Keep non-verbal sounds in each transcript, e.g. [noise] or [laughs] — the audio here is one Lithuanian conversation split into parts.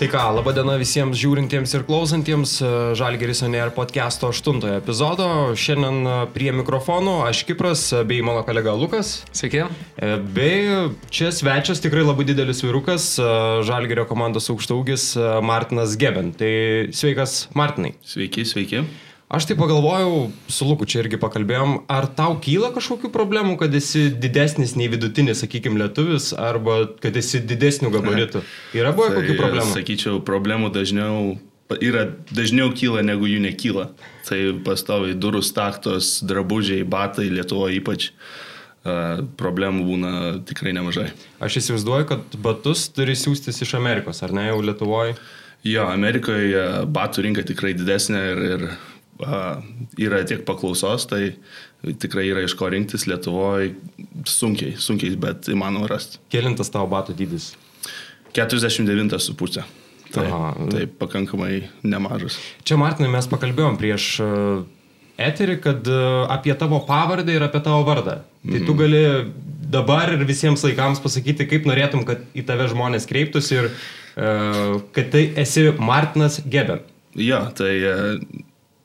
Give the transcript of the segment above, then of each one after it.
Tai ką, laba diena visiems žiūrintiems ir klausantiems Žalgeris Onėr podcast'o 8 epizodo. Šiandien e, prie mikrofonų aš Kipras e, bei mano kolega Lukas. Sveiki. E, bei čia svečias tikrai labai didelis virukas, Žalgerio komandos aukštaugis Martinas Geben. Tai sveikas Martinai. Sveiki, sveiki. Aš tai pagalvojau, su Luku čia irgi pakalbėjom, ar tau kyla kažkokių problemų, kad esi didesnis nei vidutinis, sakykime, lietuvis, arba kad esi didesnių gabaritų? [laughs] Yra buvę tai, kokių problemų? Sakyčiau, problemų dažniau yra dažniau kyla, negu jų nekyla. Tai pastoviai durų staktos, drabužiai, batai, Lietuvoje ypač uh, problemų būna tikrai nemažai. Aš įsivaizduoju, kad batus turi siūstis iš Amerikos, ar ne jau Lietuvoje? Jo, Amerikoje batų rinka tikrai didesnė ir, ir yra tiek paklausos, tai tikrai yra iš ko rinktis Lietuvoje sunkiai, sunkiai, bet įmanoma rasti. Kelintas tavo batų dydis? 49,5. Tai, tai pakankamai nemažas. Čia, Martinai, mes pakalbėjom prieš eterį, kad apie tavo pavardę ir apie tavo vardą. Tai mhm. tu gali dabar ir visiems laikams pasakyti, kaip norėtum, kad į tave žmonės kreiptųsi ir kad tai esi Martinas Geben. Jo, tai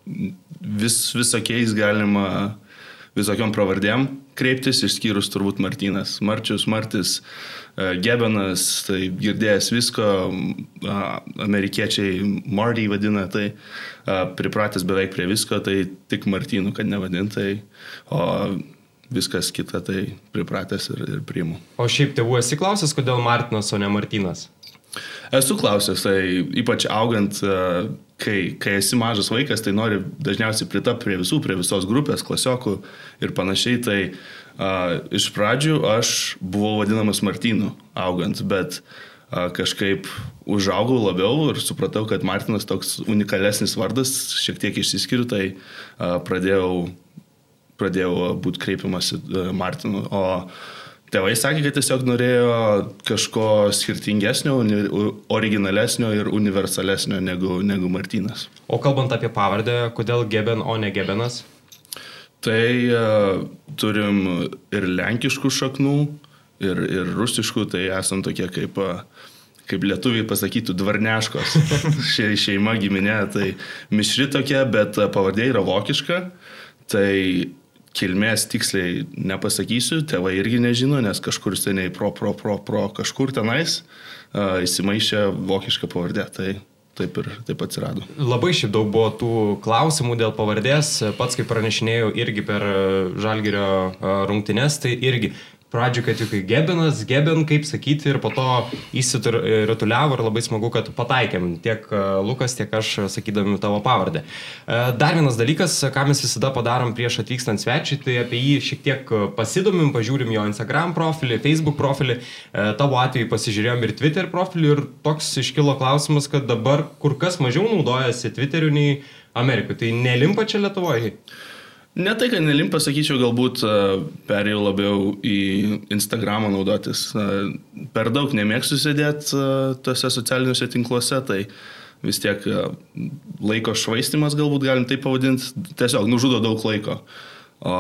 vis, visokiais galima, visokiom pravardėm kreiptis, išskyrus turbūt Martinas. Marčius, Martis, e, Gebenas, tai girdėjęs visko, amerikiečiai Marty vadina, tai pripratęs beveik prie visko, tai tik Martinu, kad nevadintai, o viskas kita tai pripratęs ir, ir priimu. O šiaip tėvų esi klausęs, kodėl Martinas, o ne Martinas? Esu klausęs, tai ypač augant kai, kai esi mažas vaikas, tai nori dažniausiai pritapti prie visų, prie visos grupės, klasiokų ir panašiai. Tai a, iš pradžių aš buvau vadinamas Martinu augant, bet a, kažkaip užaugau labiau ir supratau, kad Martinas toks unikalesnis vardas, šiek tiek išsiskiriu, tai a, pradėjau, pradėjau būti kreipiamasi Martinu. O Tėvai sakė, kad tiesiog norėjo kažko skirtingesnio, originalesnio ir universalesnio negu, negu Martinas. O kalbant apie pavardę, kodėl Geben, o ne Gebenas? Tai uh, turim ir lenkiškų šaknų, ir, ir rusiškų, tai esam tokie kaip, kaip lietuviai pasakytų, dvarneškos. [laughs] Šia šeima giminė, tai mišri tokia, bet pavardė yra vokiška. Tai kilmės tiksliai nepasakysiu, tėvai irgi nežino, nes kažkur seniai pro, pro, pro, pro kažkur tenais uh, įsimaišė vokišką pavardę. Tai taip ir taip atsirado. Labai šiaip daug buvo tų klausimų dėl pavardės, pats kaip pranešinėjau irgi per Žalgirio rungtynes, tai irgi pradžio, kad juk Gebenas, Geben, kaip sakyti, ir po to įsituliavo ir labai smagu, kad pataikėm tiek e, Lukas, tiek aš sakydami tavo pavardę. E, dar vienas dalykas, ką mes visada padarom prieš atvykstant svečiui, tai apie jį šiek tiek pasidomim, pažiūrim jo Instagram profilį, Facebook profilį, e, tavo atveju pasižiūrėjom ir Twitter profilį ir toks iškilo klausimas, kad dabar kur kas mažiau naudojasi Twitteriu nei Amerikoje. Tai nelimpa čia Lietuvoje? Ne tai, kad nelim pasakyčiau, galbūt e, perėjau labiau į Instagramą naudotis. E, per daug nemėgstu sėdėti e, tose socialiniuose tinkluose, tai vis tiek laiko švaistimas, galbūt galim tai pavadinti, tiesiog nužudo daug laiko. O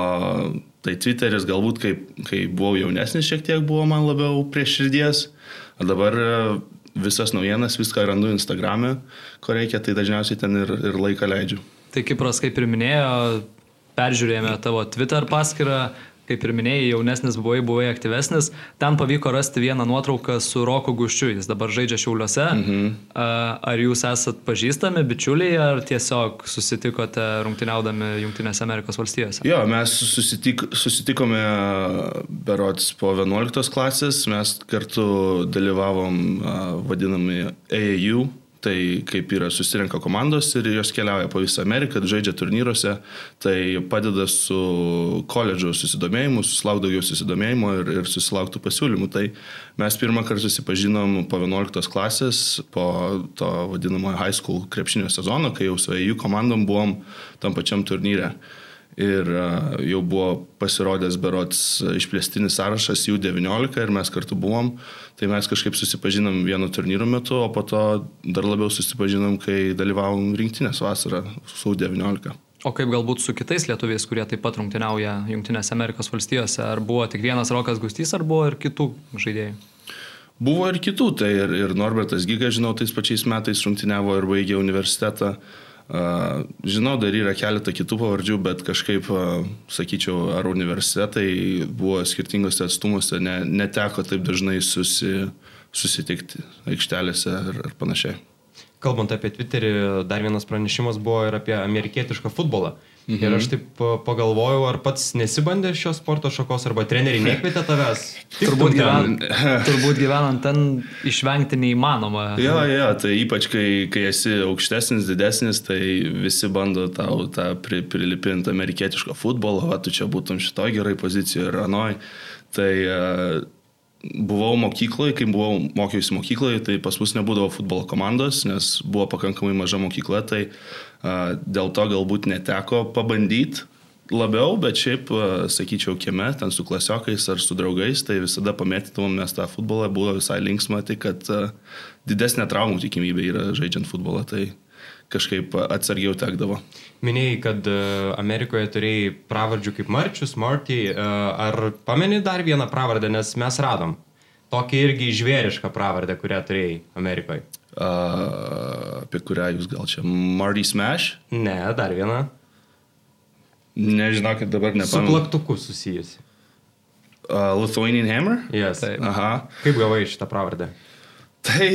tai Twitteris galbūt, kai, kai buvau jaunesnis, šiek tiek buvo man labiau prie širdies, o dabar visas naujienas, viską randu Instagram'e, ko reikia, tai dažniausiai ten ir, ir laiką leidžiu. Tai Kipras, kaip ir minėjo, peržiūrėjome tavo Twitter paskyrą, kaip ir minėjai, jaunesnis buvai, buvai aktyvesnis, ten pavyko rasti vieną nuotrauką su Roku Guščiu, jis dabar žaidžia Šiauliuose. Mhm. Ar jūs esat pažįstami, bičiuliai, ar tiesiog susitikote rungtyniaudami Junktinėse Amerikos valstijose? Jo, mes susitik, susitikome berots po 11 klasės, mes kartu dalyvavom vadinami AAU tai kaip yra susirenka komandos ir jos keliauja po visą Ameriką, žaidžia turnyruose, tai padeda su koledžo susidomėjimu, susilaukti daugiau susidomėjimo ir, ir susilauktų pasiūlymų. Tai mes pirmą kartą susipažinom po 11 klasės, po to vadinamojo high school krepšinio sezono, kai jau su EU komandom buvom tam pačiam turnyre ir jau buvo pasirodęs berots išplėstinis sąrašas jų 19 ir mes kartu buvom, tai mes kažkaip susipažinom vieno turnyro metu, o po to dar labiau susipažinom, kai dalyvavom rinktinės vasarą su 19. O kaip galbūt su kitais lietuviais, kurie taip pat rungtyniauja Junktinėse Amerikos valstijose, ar buvo tik vienas Rokas Gustys, ar buvo ir kitų žaidėjų? Buvo ir kitų, tai ir, ir Norbertas Giga, žinau, tais pačiais metais rungtyniavo ir baigė universitetą. Uh, žinau, dar yra keletą kitų pavardžių, bet kažkaip, sakyčiau, ar universitetai buvo skirtingose atstumuose, ne, neteko taip dažnai susi, susitikti aikštelėse ir, ir panašiai. Kalbant apie Twitterį, dar vienas pranešimas buvo ir apie amerikietišką futbolą. Uh, Mhm. Ir aš taip pagalvojau, ar pats nesibandė šios sporto šakos, arba treneriai nekvietė tavęs. Turbūt, gyven, [laughs] turbūt gyvenant ten išvengti neįmanoma. Jo, jo, tai ypač kai, kai esi aukštesnis, didesnis, tai visi bando tau tą pri, prilipinti amerikietišką futbolą, o tu čia būtum šitoj gerai pozicijoje ir anoj. Tai uh, buvau mokykloje, kai buvau mokiausi mokykloje, tai pas mus nebūdavo futbolo komandos, nes buvo pakankamai maža mokykla, tai uh, dėl to galbūt neteko pabandyti labiau, bet šiaip, sakyčiau, kieme, ten su klasiokais ar su draugais, tai visada pamėtytumėm mes tą futbolą, buvo visai linksma, tai kad didesnė traumų tikimybė yra žaidžiant futbolą, tai kažkaip atsargiau tekdavo. Minėjai, kad Amerikoje turėjai pravardžių kaip Marčius, Marty. Ar pameni dar vieną pravardę, nes mes radom tokį irgi žvėrišką pravardę, kurią turėjai Amerikoje? Uh, apie kurią jūs gal čia? Marty Smash? Ne, dar vieną. Nežinau, kad dabar nepamenu. Su plaktuku susijusi. Uh, Lithuanian Hammer? Yes. Taip. Aha. Kaip gavai šitą pravardę? Tai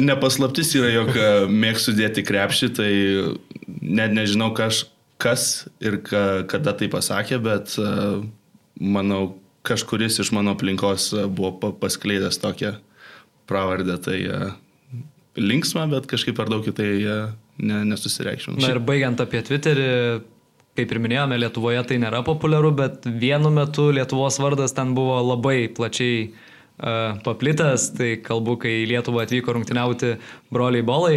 nepaslaptis yra, jog mėgstu dėti krepšį, tai net nežinau, kas, kas ir ka, kada tai pasakė, bet manau, kažkuris iš mano aplinkos buvo paskleidęs tokią pravardę. Tai linksma, bet kažkaip per daug į tai ne, nesusireikšminu. Na ir baigiant apie Twitterį, kaip ir minėjome, Lietuvoje tai nėra populiaru, bet vienu metu Lietuvos vardas ten buvo labai plačiai paplitęs, tai kalbu, kai į Lietuvą atvyko rungtyniauti broliai bolai.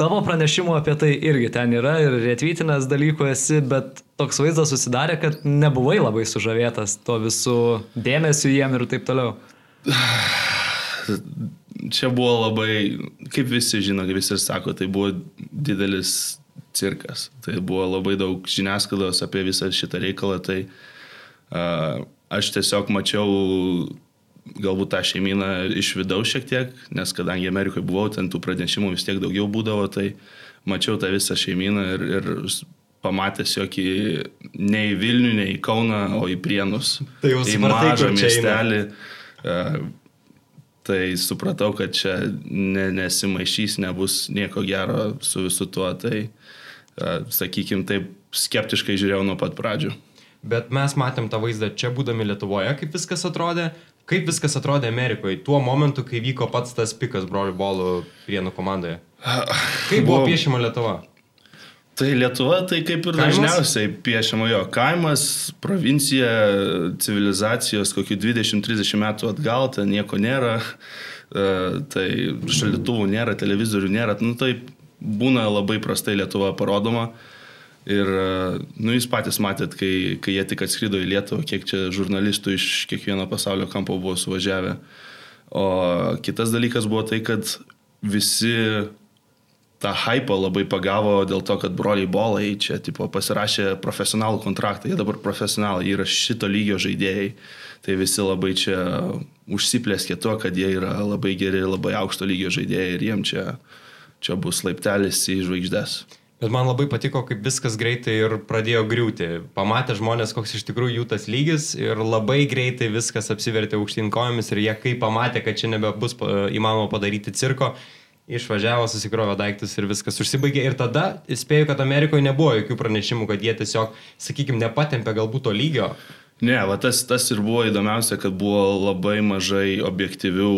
Tavo pranešimų apie tai irgi ten yra ir retvytinės dalykų esi, bet toks vaizdas susidarė, kad nebuvai labai sužavėtas to visų dėmesiu jiem ir taip toliau. [sighs] [sighs] Čia buvo labai, kaip visi žino, kaip visi sako, tai buvo didelis cirkas. Tai buvo labai daug žiniasklaidos apie visą šitą reikalą. Tai uh, aš tiesiog mačiau galbūt tą šeimyną iš vidaus šiek tiek, nes kadangi Amerikoje buvau, ten tų pranešimų vis tiek daugiau būdavo, tai mačiau tą visą šeimyną ir, ir pamatęs jokį ne į Vilnių, ne į Kauną, o į Prienus. Tai jau į mažą miestelį. Uh, tai supratau, kad čia ne, nesimaišys, nebus nieko gero su visu tuo. Tai, sakykime, taip skeptiškai žiūrėjau nuo pat pradžių. Bet mes matėm tą vaizdą čia būdami Lietuvoje, kaip viskas atrodė. Kaip viskas atrodė Amerikoje tuo momentu, kai vyko pats tas pikas brolių bolų Prienų komandoje? Kaip buvo piešima Lietuva? Tai Lietuva tai kaip ir kaimas? dažniausiai piešimo jo kaimas, provincija, civilizacijos kokių 20-30 metų atgal, ten nieko nėra, tai šalituvų nėra, televizorių nėra, nu tai būna labai prastai Lietuva parodoma. Ir, nu, jūs patys matėt, kai, kai jie tik atskrido į Lietuvą, kiek čia žurnalistų iš kiekvieno pasaulio kampo buvo suvažiavę. O kitas dalykas buvo tai, kad visi tą hypą labai pagavo dėl to, kad broliai bolai čia tipo, pasirašė profesionalų kontraktą, jie dabar profesionalai, jie yra šito lygio žaidėjai. Tai visi labai čia užsiplėskė tuo, kad jie yra labai geri, labai aukšto lygio žaidėjai ir jiem čia, čia bus laiptelis į žvaigždės. Bet man labai patiko, kaip viskas greitai ir pradėjo griūti. Pamatė žmonės, koks iš tikrųjų jų tas lygis ir labai greitai viskas apsivertė aukštyn kojomis ir jie kai pamatė, kad čia nebebus įmanoma padaryti cirko, išvažiavo, susikrovė daiktus ir viskas užsibaigė. Ir tada spėjau, kad Amerikoje nebuvo jokių pranešimų, kad jie tiesiog, sakykime, nepatempė galbūt to lygio. Ne, va tas, tas ir buvo įdomiausia, kad buvo labai mažai objektyvių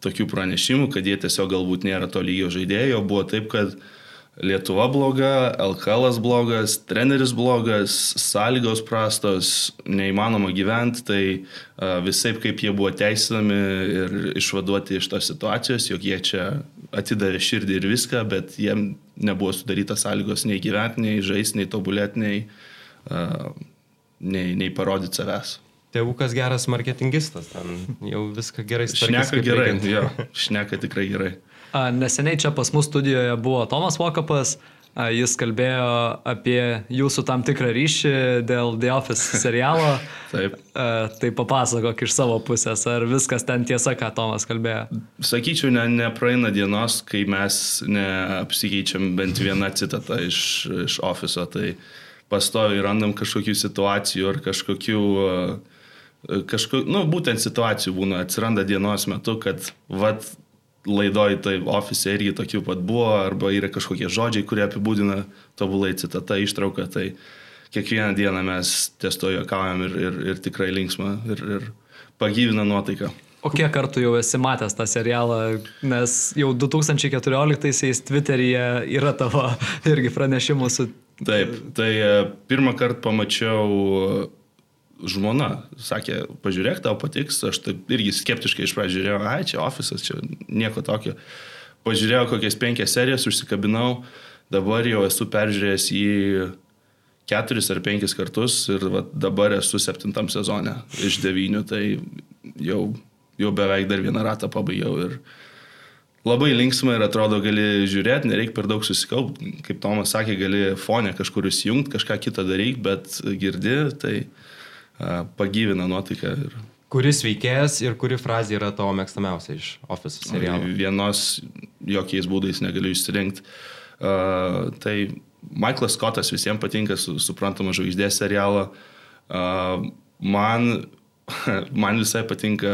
tokių pranešimų, kad jie tiesiog galbūt nėra to lygio žaidėjo. Buvo taip, kad uh, Lietuva bloga, LKL blogas, treneris blogas, sąlygos prastos, neįmanoma gyventi, tai uh, visai kaip jie buvo teisinami ir išvaduoti iš tos situacijos, jog jie čia atidavė širdį ir viską, bet jiem nebuvo sudarytas sąlygos nei gyventi, nei žaisti, nei tobulėti, nei, uh, nei, nei parodyti savęs. Tėvukas geras marketingistas, ten jau viską gerai šneka. Šneka gerai, jo, šneka tikrai gerai. Neseniai čia pas mus studijoje buvo Tomas Vokapas, Jis kalbėjo apie jūsų tam tikrą ryšį dėl The Office [laughs] serialo. Taip. Tai papasakok iš savo pusės, ar viskas ten tiesa, ką Tomas kalbėjo. Sakyčiau, ne, nepraeina dienos, kai mes neapsikeičiam bent vieną citatą iš, iš Office. Tai pastoviai randam kažkokių situacijų ar kažkokių kažkokių, nu, būtent situacijų būna, atsiranda dienos metu, kad, vad, laidoj tai ofise irgi tokių pat buvo, arba yra kažkokie žodžiai, kurie apibūdina tobulai citata, ištrauka, tai kiekvieną dieną mes ties to juokaujam ir, ir, ir tikrai linksma ir, ir pagyvina nuotaiką. O kiek kartų jau esi matęs tą serialą, nes jau 2014-aisiais Twitteryje yra tavo irgi pranešimų su... Taip, tai e, pirmą kartą pamačiau žmona sakė, pažiūrėk, tau patiks, aš taip irgi skeptiškai iš pradžių žiūrėjau, ai, čia ofisas, čia nieko tokio. Pažiūrėjau kokias penkias serijas, užsikabinau, dabar jau esu peržiūrėjęs jį keturis ar penkis kartus ir va, dabar esu septintam sezone. Iš devynių, tai jau, jau beveik dar vieną ratą pabaigiau ir labai linksma ir atrodo gali žiūrėti, nereikia per daug susikaupti, kaip Tomas sakė, gali fonę kažkur įsijungti, kažką kitą daryti, bet girdi, tai pagyvina nuotaiką. Ir... Kuris veikėjas ir kuri frazė yra tavo mėgstamiausia iš Office serialo? Vienos jokiais būdais negaliu išsirinkti. Uh, tai Michaelas Scottas visiems patinka, su, suprantama, žvaigždė serialą. Uh, man, [laughs] man visai patinka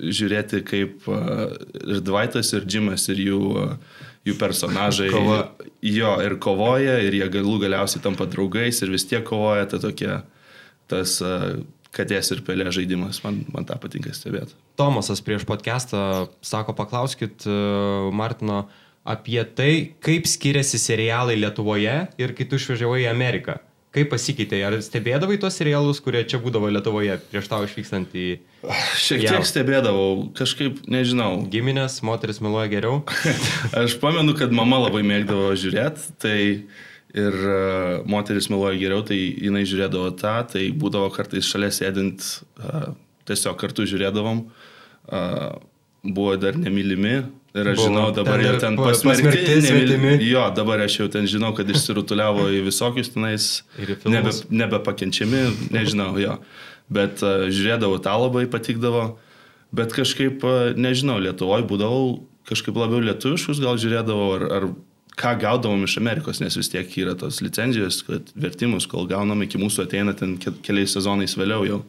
žiūrėti, kaip uh, ir Dvaitas, ir Džimas, ir jų, uh, jų personažai Kova. jo ir kovoja, ir jie galų galiausiai tampa draugais, ir vis tiek kovoja, ta tokia tas katės ir pelė žaidimas, man, man tą patinka stebėti. Tomasas prieš podcastą sako, paklauskit Martino apie tai, kaip skiriasi serialai Lietuvoje ir kai tu išvažiavai į Ameriką. Kaip pasikeitė? Ar stebėdavai tos serialus, kurie čia būdavo Lietuvoje prieš tau išvykstant į... Šiek tiek stebėdavau, kažkaip nežinau. Giminės, moteris meluoja geriau. [laughs] Aš pamenu, kad mama labai mėgdavo žiūrėti, tai uh, ir uh, moteris meluoja geriau, tai jinai žiūrėdavo tą, tai būdavo kartais šalia sėdint, uh, tiesiog kartu žiūrėdavom, uh, buvo dar nemylimi. Ir aš buvo, žinau, dabar ten jau ten pasmerkti, nemylimi. Jo, dabar aš jau ten žinau, kad išsirutuliavo į visokius tenais, nebe, nebepakenčiami, nežinau, jo. Bet žiūrėdavau tą labai patikdavo, bet kažkaip, nežinau, Lietuvoje būdavau kažkaip labiau lietuviškus, gal žiūrėdavau, ar, ar ką gaudavom iš Amerikos, nes vis tiek yra tos licenzijos, kad vertimus, kol gaunam iki mūsų ateina ten keliais sezonais vėliau jau.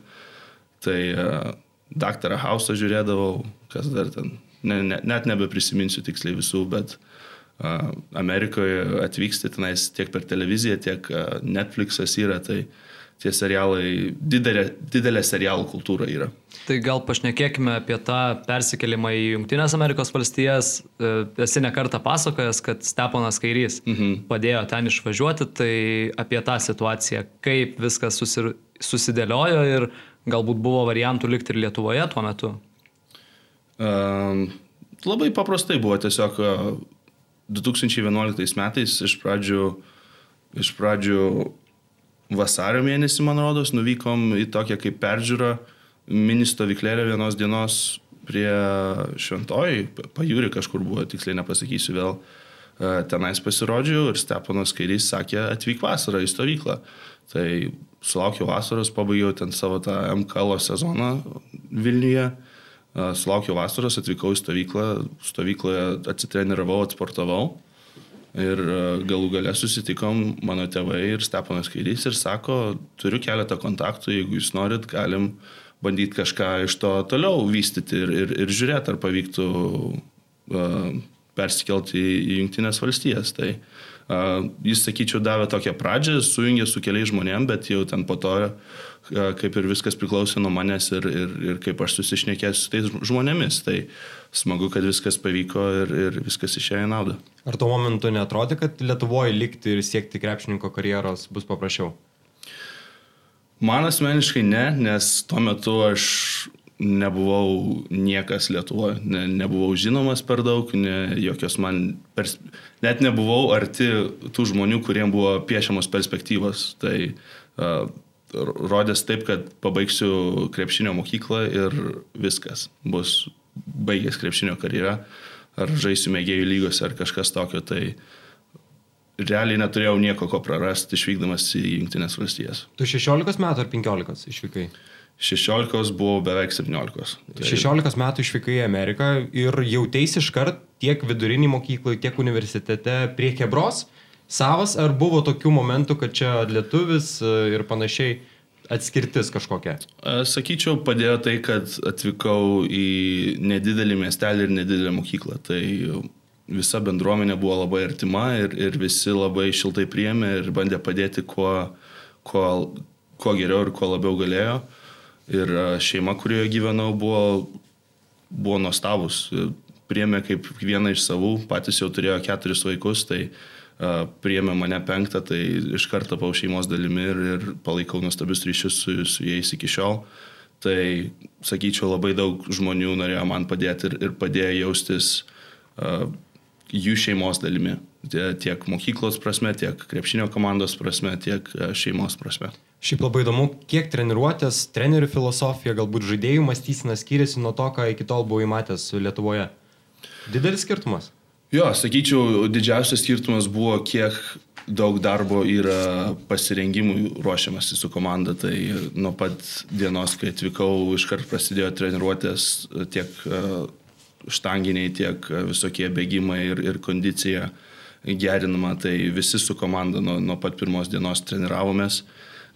Tai uh, Daktarą Hausą žiūrėdavau, kas dar ten, ne, ne, net nebeprisiminsiu tiksliai visų, bet uh, Amerikoje atvyksti tenais tiek per televiziją, tiek uh, Netflixas yra, tai uh, tie serialai, didelė, didelė serialų kultūra yra. Tai gal pašnekėkime apie tą persikėlimą į Junktinės Amerikos valstijas. E, esi nekartą pasakojęs, kad Steponas Kairys mhm. padėjo ten išvažiuoti, tai apie tą situaciją, kaip viskas susir, susidėliojo ir galbūt buvo variantų likti ir Lietuvoje tuo metu. Um, labai paprastai buvo tiesiog 2011 e, metais iš pradžių, iš pradžių vasario mėnesį, man rodos, nuvykom į tokią kaip peržiūrą mini stovyklėlę vienos dienos prie šventojai, pajūri kažkur buvo, tiksliai nepasakysiu vėl, e, tenais pasirodžiau ir Stepanas Kairys sakė, atvyk vasarą į stovyklą. Tai sulaukiau vasaros, pabaigiau ten savo tą MKL sezoną Vilniuje, e, sulaukiau vasaros, atvykau į stovyklą, stovykloje atsitreniravau, atsportavau Ir e, galų gale susitikom mano tėvai ir Stepanas Kairys ir sako, turiu keletą kontaktų, jeigu jūs norit, galim bandyti kažką iš to toliau vystyti ir, ir, ir žiūrėti, ar pavyktų uh, persikelti į, Junktinės valstijas. Tai uh, jis, sakyčiau, davė tokią pradžią, sujungė su keliais žmonėm, bet jau ten po to uh, kaip ir viskas priklausė nuo manęs ir, ir, ir kaip aš susišnekėsiu su tais žmonėmis. Tai smagu, kad viskas pavyko ir, ir viskas išėjo į naudą. Ar tuo momentu netrodė, kad Lietuvoje likti ir siekti krepšininko karjeros bus paprasčiau? Man asmeniškai ne, nes tuo metu aš nebuvau niekas Lietuvoje, ne, nebuvau žinomas per daug, ne, jokios man, pers, net nebuvau arti tų žmonių, kuriems buvo piešiamos perspektyvos. Tai uh, rodės taip, kad pabaigsiu krepšinio mokyklą ir viskas, bus baigęs krepšinio karjerą. Ar žaisiu mėgėjų lygos ar kažkas tokio. Tai realiai neturėjau nieko ko prarasti išvykdamas į Junktinės valstijas. Tu 16 metų ar 15 išvykai? 16 buvau beveik 17. Tai... 16 metų išvykai į Ameriką ir jautėsi iškart tiek vidurinį mokyklai, tiek universitete prie kebros savas, ar buvo tokių momentų, kad čia lietuvis e, ir panašiai atskirtis kažkokia? Sakyčiau, padėjo tai, kad atvykau į nedidelį miestelį ir nedidelę mokyklą. Tai visa bendruomenė buvo labai artima ir, ir visi labai šiltai priėmė ir bandė padėti kuo, kuo, kuo geriau ir kuo labiau galėjo. Ir e, šeima, kurioje gyvenau, buvo, buvo nuostabus. Priėmė kaip vieną iš savų, patys jau turėjo keturis vaikus, tai uh, priėmė mane penktą, tai iš karto tapau šeimos dalimi ir, ir palaikau nuostabius ryšius su, su jais iki šiol. Tai, sakyčiau, labai daug žmonių norėjo man padėti ir, ir padėjo jaustis uh, jų šeimos dalimi. Tiek mokyklos prasme, tiek krepšinio komandos prasme, tiek šeimos prasme. Šiaip labai įdomu, kiek treniruotės, trenerių filosofija, galbūt žaidėjų mąstysena skiriasi nuo to, ką iki tol buvai matęs Lietuvoje. Didelis skirtumas? Jo, sakyčiau, didžiausias skirtumas buvo, kiek daug darbo yra pasirengimui ruošiamasi su komanda. Tai nuo pat dienos, kai atvykau, iškart prasidėjo treniruotės tiek e, štanginiai, tiek visokie bėgimai ir, ir kondicija gerinama. Tai visi su komanda nuo, nuo pat pirmos dienos treniravomės.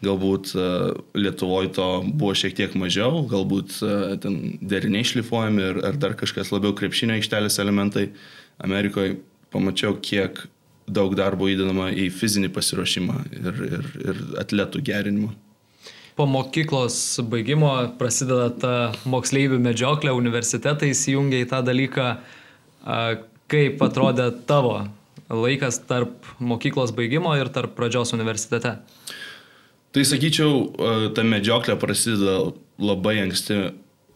Galbūt e, Lietuvoje to buvo šiek tiek mažiau, galbūt e, ten deriniai šlifuojami ir, ar dar kažkas labiau krepšinio aikštelės elementai. Amerikoje pamačiau, kiek daug darbo įdedama į fizinį pasiruošimą ir, ir, ir atletų gerinimą. Po mokyklos baigimo prasideda ta moksleivių medžioklė, universitetai įsijungia į tą dalyką. Kaip atrodė tavo laikas tarp mokyklos baigimo ir tarp pradžios universitete? Tai sakyčiau, ta medžioklė prasideda labai anksti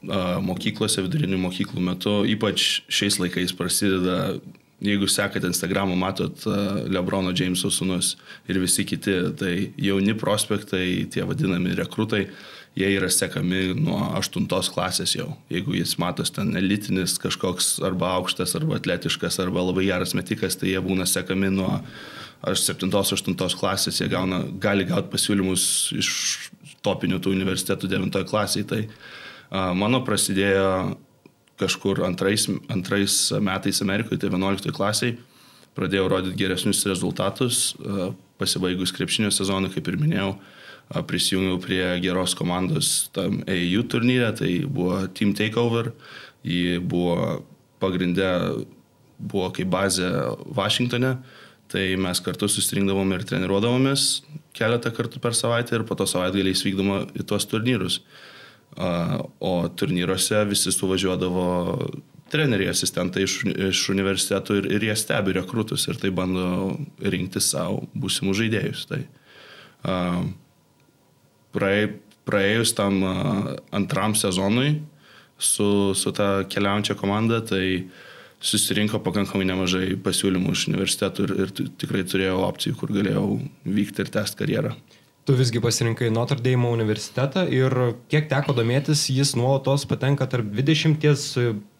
mokyklose, vidurinių mokyklų metu, ypač šiais laikais prasideda, jeigu sekate Instagramą, matot Lebrono Jameso sunus ir visi kiti, tai jauni prospektai, tie vadinami rekrutai, jie yra sekami nuo 8 klasės jau. Jeigu jis matos ten elitinis kažkoks arba aukštas, arba atletiškas, arba labai geras metikas, tai jie būna sekami nuo aš 7-8 klasės jie gauna, gali gauti pasiūlymus iš topinių tų universitetų 9 klasiai. Tai a, mano prasidėjo kažkur antrais, antrais metais Amerikoje, tai 11 klasiai. Pradėjau rodyti geresnius rezultatus, pasibaigus krepšinio sezonui, kaip ir minėjau, prisijungiau prie geros komandos tam AU turnyre, tai buvo Team Takeover, ji buvo pagrindė, buvo kaip bazė Vašingtone. Tai mes kartu susirinkdavom ir treniruodavomės keletą kartų per savaitę ir po to savaitgaliais vykdoma į tuos turnyrus. O turnyruose visi suvažiuodavo treneriai, asistentai iš, iš universitetų ir, ir jie stebi rekrutus ir tai bando rinkti savo būsimų žaidėjus. Tai, praė, praėjus tam antram sezonui su, su ta keliaujančia komanda, tai uh, susirinko pakankamai nemažai pasiūlymų iš universitetų ir, ir tikrai turėjau opcijų, kur galėjau vykti ir tęsti karjerą. Tu visgi pasirinkai Notre Dame universitetą ir kiek teko domėtis, jis nuolatos patenka tarp 20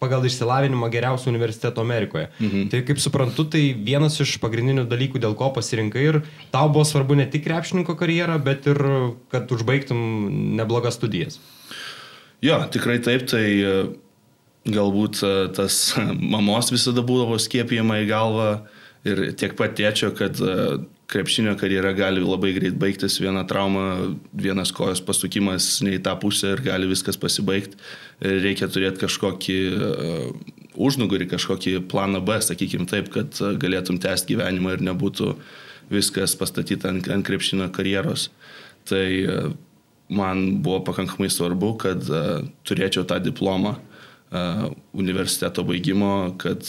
pagal išsilavinimą geriausių universitetų Amerikoje. Mhm. Tai kaip suprantu, tai vienas iš pagrindinių dalykų, dėl ko pasirinkai ir tau buvo svarbu ne tik krepšininko karjera, bet ir kad užbaigtum neblogas studijas. Jo, tikrai taip, tai galbūt e, tas mamos visada būdavo skiepijama į galvą ir tiek pat tėčio, kad e, krepšinio karjera gali labai greit baigtis, viena trauma, vienas kojos pasukimas ne į tą pusę ir gali viskas pasibaigti. Reikia turėti kažkokį uh, užnugarį, kažkokį planą B, sakykim taip, kad galėtum tęsti gyvenimą ir nebūtų viskas pastatyta ant, ant krepšinio karjeros. Tai uh, man buvo pakankamai svarbu, kad turėčiau tą diplomą universiteto baigimo, kad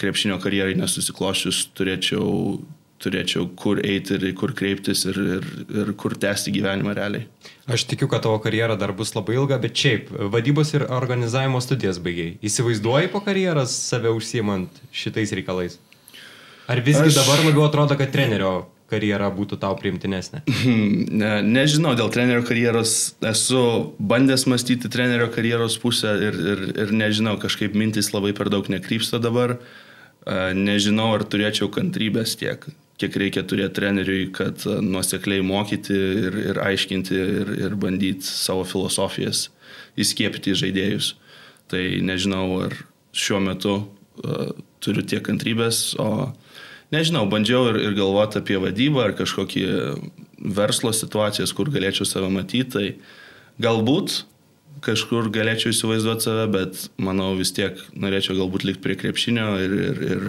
krepšinio karjerai nesusiklošius turėčiau, turėčiau kur eiti ir kur kreiptis ir, ir, ir kur tęsti gyvenimą realiai. Aš tikiu, kad tavo karjera dar bus labai ilga, bet šiaip, vadybos ir organizavimo studijas baigiai. Įsivaizduoji po karjeros save užsiemant šitais reikalais? Ar visgi Aš... dabar labiau atrodo, kad trenerio karjera būtų tau priimtinesnė? [laughs] Ne, nežinau, dėl trenerio karjeros esu bandęs mąstyti trenerio karjeros pusę ir, ir, ir nežinau, kažkaip mintis labai per daug nekrypsta dabar. Nežinau, ar turėčiau kantrybės tiek. Kiek reikia turėti treneriui, kad nuosekliai mokyti ir, ir aiškinti ir, ir bandyti savo filosofijas įskiepyti į žaidėjus. Tai nežinau, ar šiuo metu uh, turiu tiek kantrybės, o nežinau, bandžiau ir, ir galvoti apie vadybą ar kažkokį verslo situacijas, kur galėčiau save matyti. Tai galbūt kažkur galėčiau įsivaizduoti save, bet manau vis tiek norėčiau galbūt likti prie krepšinio ir, ir, ir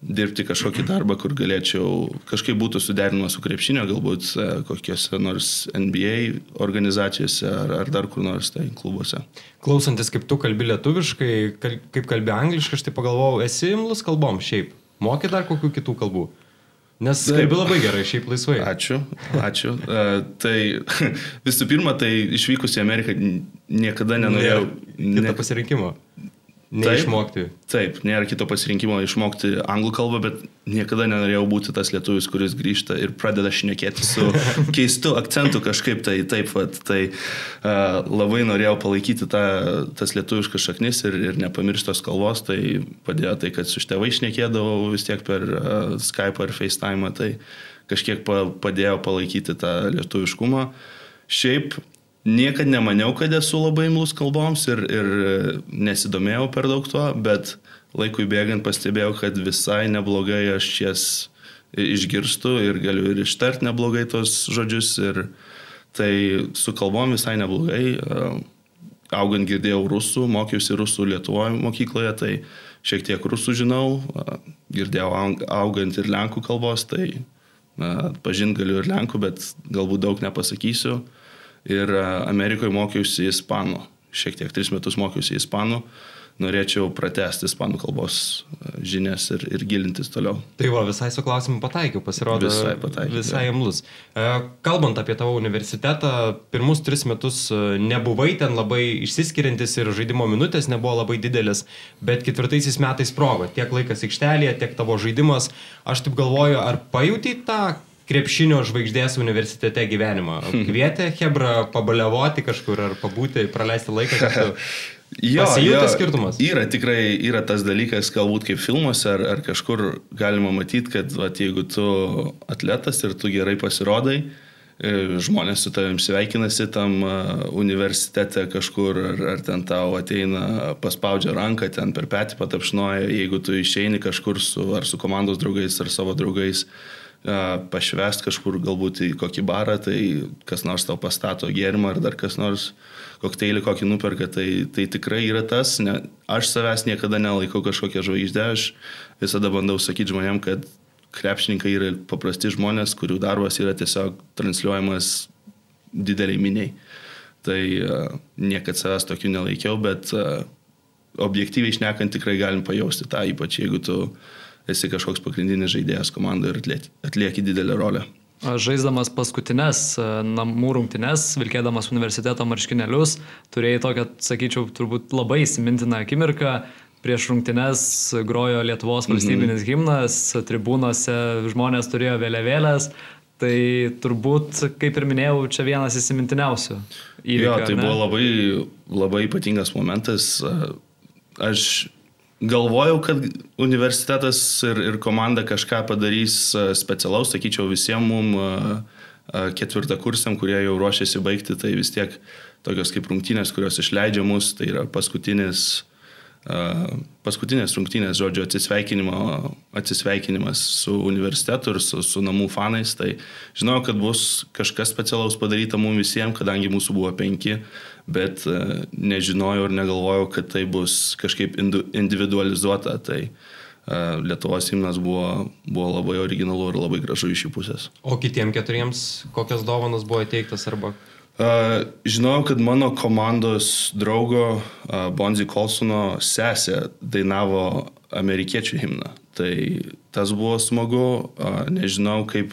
dirbti kažkokį darbą, kur galėčiau kažkaip būtų suderinama su krepšinio, galbūt e, kokiuose nors NBA organizacijose ar, ar dar kur nors tai klubuose. Klausantis, kaip tu kalbi lietuviškai, kaip kalbi angliškai, aš tai pagalvojau, esi imlus kalbom šiaip. Moki dar kokių kitų kalbų? Nes kalbi labai gerai, šiaip laisvai. Ačiū, ačiū. Uh, tai [laughs] visų pirma, tai išvykus į Ameriką niekada nenorėjau. Nėra kito pasirinkimo. Neišmokti. Taip, taip, nėra kito pasirinkimo išmokti anglų kalbą, bet niekada nenorėjau būti tas lietuvis, kuris grįžta ir pradeda šnekėti su [laughs] keistu akcentu kažkaip tai taip, vat, tai uh, labai norėjau palaikyti tą, tas lietuviškas šaknis ir, ir nepamiršti tos kalbos, tai padėjo tai, kad su tėvai šnekėdavau vis tiek per uh, Skype ar FaceTime, tai kažkiek pa, padėjo palaikyti tą lietuviškumą. Šiaip Niekad nemaniau, kad esu labai imlus kalboms ir, ir nesidomėjau per daug tuo, bet laikui bėgant pastebėjau, kad visai neblogai aš jas išgirstu ir galiu ir ištart neblogai tos žodžius. Ir tai su kalbom visai neblogai. Augant girdėjau rusų, mokiausi rusų Lietuvoje mokykloje, tai šiek tiek rusų žinau, girdėjau augant ir lenkų kalbos, tai pažint galiu ir lenkų, bet galbūt daug nepasakysiu ir e, Amerikoje mokiausi ispanų. Šiek tiek tris metus mokiausi ispanų. Norėčiau pratesti ispanų kalbos e, žinias ir, ir gilintis toliau. Tai va, visai su klausimu pataikiau, pasirodo. Visai pataikiau. Visai imlus. E, kalbant apie tavo universitetą, pirmus tris metus nebuvai ten labai išsiskiriantis ir žaidimo minutės nebuvo labai didelis, bet ketvirtaisiais metais sprogo. Tiek laikas aikštelėje, tiek tavo žaidimas. Aš taip galvoju, ar pajutai tą krepšinio žvaigždės universitete gyvenimą. [laughs] Kvietė Hebra pabaliavoti kažkur ar pabūti, praleisti laiką kartu. [laughs] Jo, jo, skirtumas. Yra tikrai, yra tas dalykas, galbūt kaip filmuose ar, ar kažkur galima matyti, kad vat, jeigu tu atletas ir tu gerai pasirodai, e, žmonės su tavim sveikinasi tam e, universitete kažkur, ar, ar ten tau ateina, paspaudžia ranką, ten per petį patapšnoja, jeigu tu išeini kažkur su, ar su komandos draugais, ar savo draugais, uh, pašvest kažkur galbūt į kokį barą, tai kas nors tau pastato gėrimą ar dar kas nors kokteilį kokį nuperka, tai, tai tikrai yra tas, ne, aš savęs niekada nelaikau kažkokią žvaigždę, aš visada bandau sakyti žmonėm, kad krepšininkai yra paprasti žmonės, kurių darbas yra tiesiog transliuojamas dideliai miniai. Tai uh, niekad savęs tokiu nelaikiau, bet uh, objektyviai išnekant tikrai galim pajausti tą, ypač jeigu tu uh, esi kažkoks pagrindinis žaidėjas komandoje ir atlieki, atlieki didelę rolę. Žaisdamas paskutinės e, namų rungtynes, vilkėdamas universiteto marškinėlius, turėjai tokią, sakyčiau, turbūt labai įsimintiną akimirką. Prieš rungtynes grojo Lietuvos mhm. valstybinis mm -hmm. himnas, tribūnose žmonės turėjo vėliavėlės, Tai turbūt, kaip ir minėjau, čia vienas įsimintiniausių. Įvykių, jo, tai buvo labai, labai ypatingas momentas. Aš galvojau, kad universitetas ir, ir komanda kažką padarys e, specialaus, sakyčiau, visiems mum e, e, ketvirtą kursiam, kurie jau ruošiasi baigti, tai vis tiek tokios kaip rungtynės, kurios išleidžia mus, tai yra paskutinis paskutinės rungtynės, žodžio, atsisveikinimas su universitetu ir su, su namų fanais. Tai žinau, kad bus kažkas specialaus padaryta mums visiems, kadangi mūsų buvo penki, bet nežinojau ir negalvojau, kad tai bus kažkaip individualizuota. Tai Lietuvos himnas buvo, buvo labai originalu ir labai gražu iš jų pusės. O kitiem keturiems kokios dovanos buvo įteiktas arba Žinau, kad mano komandos draugo Bonzi Kolsono sesė dainavo amerikiečių himną. Tai tas buvo smagu. Nežinau, kaip,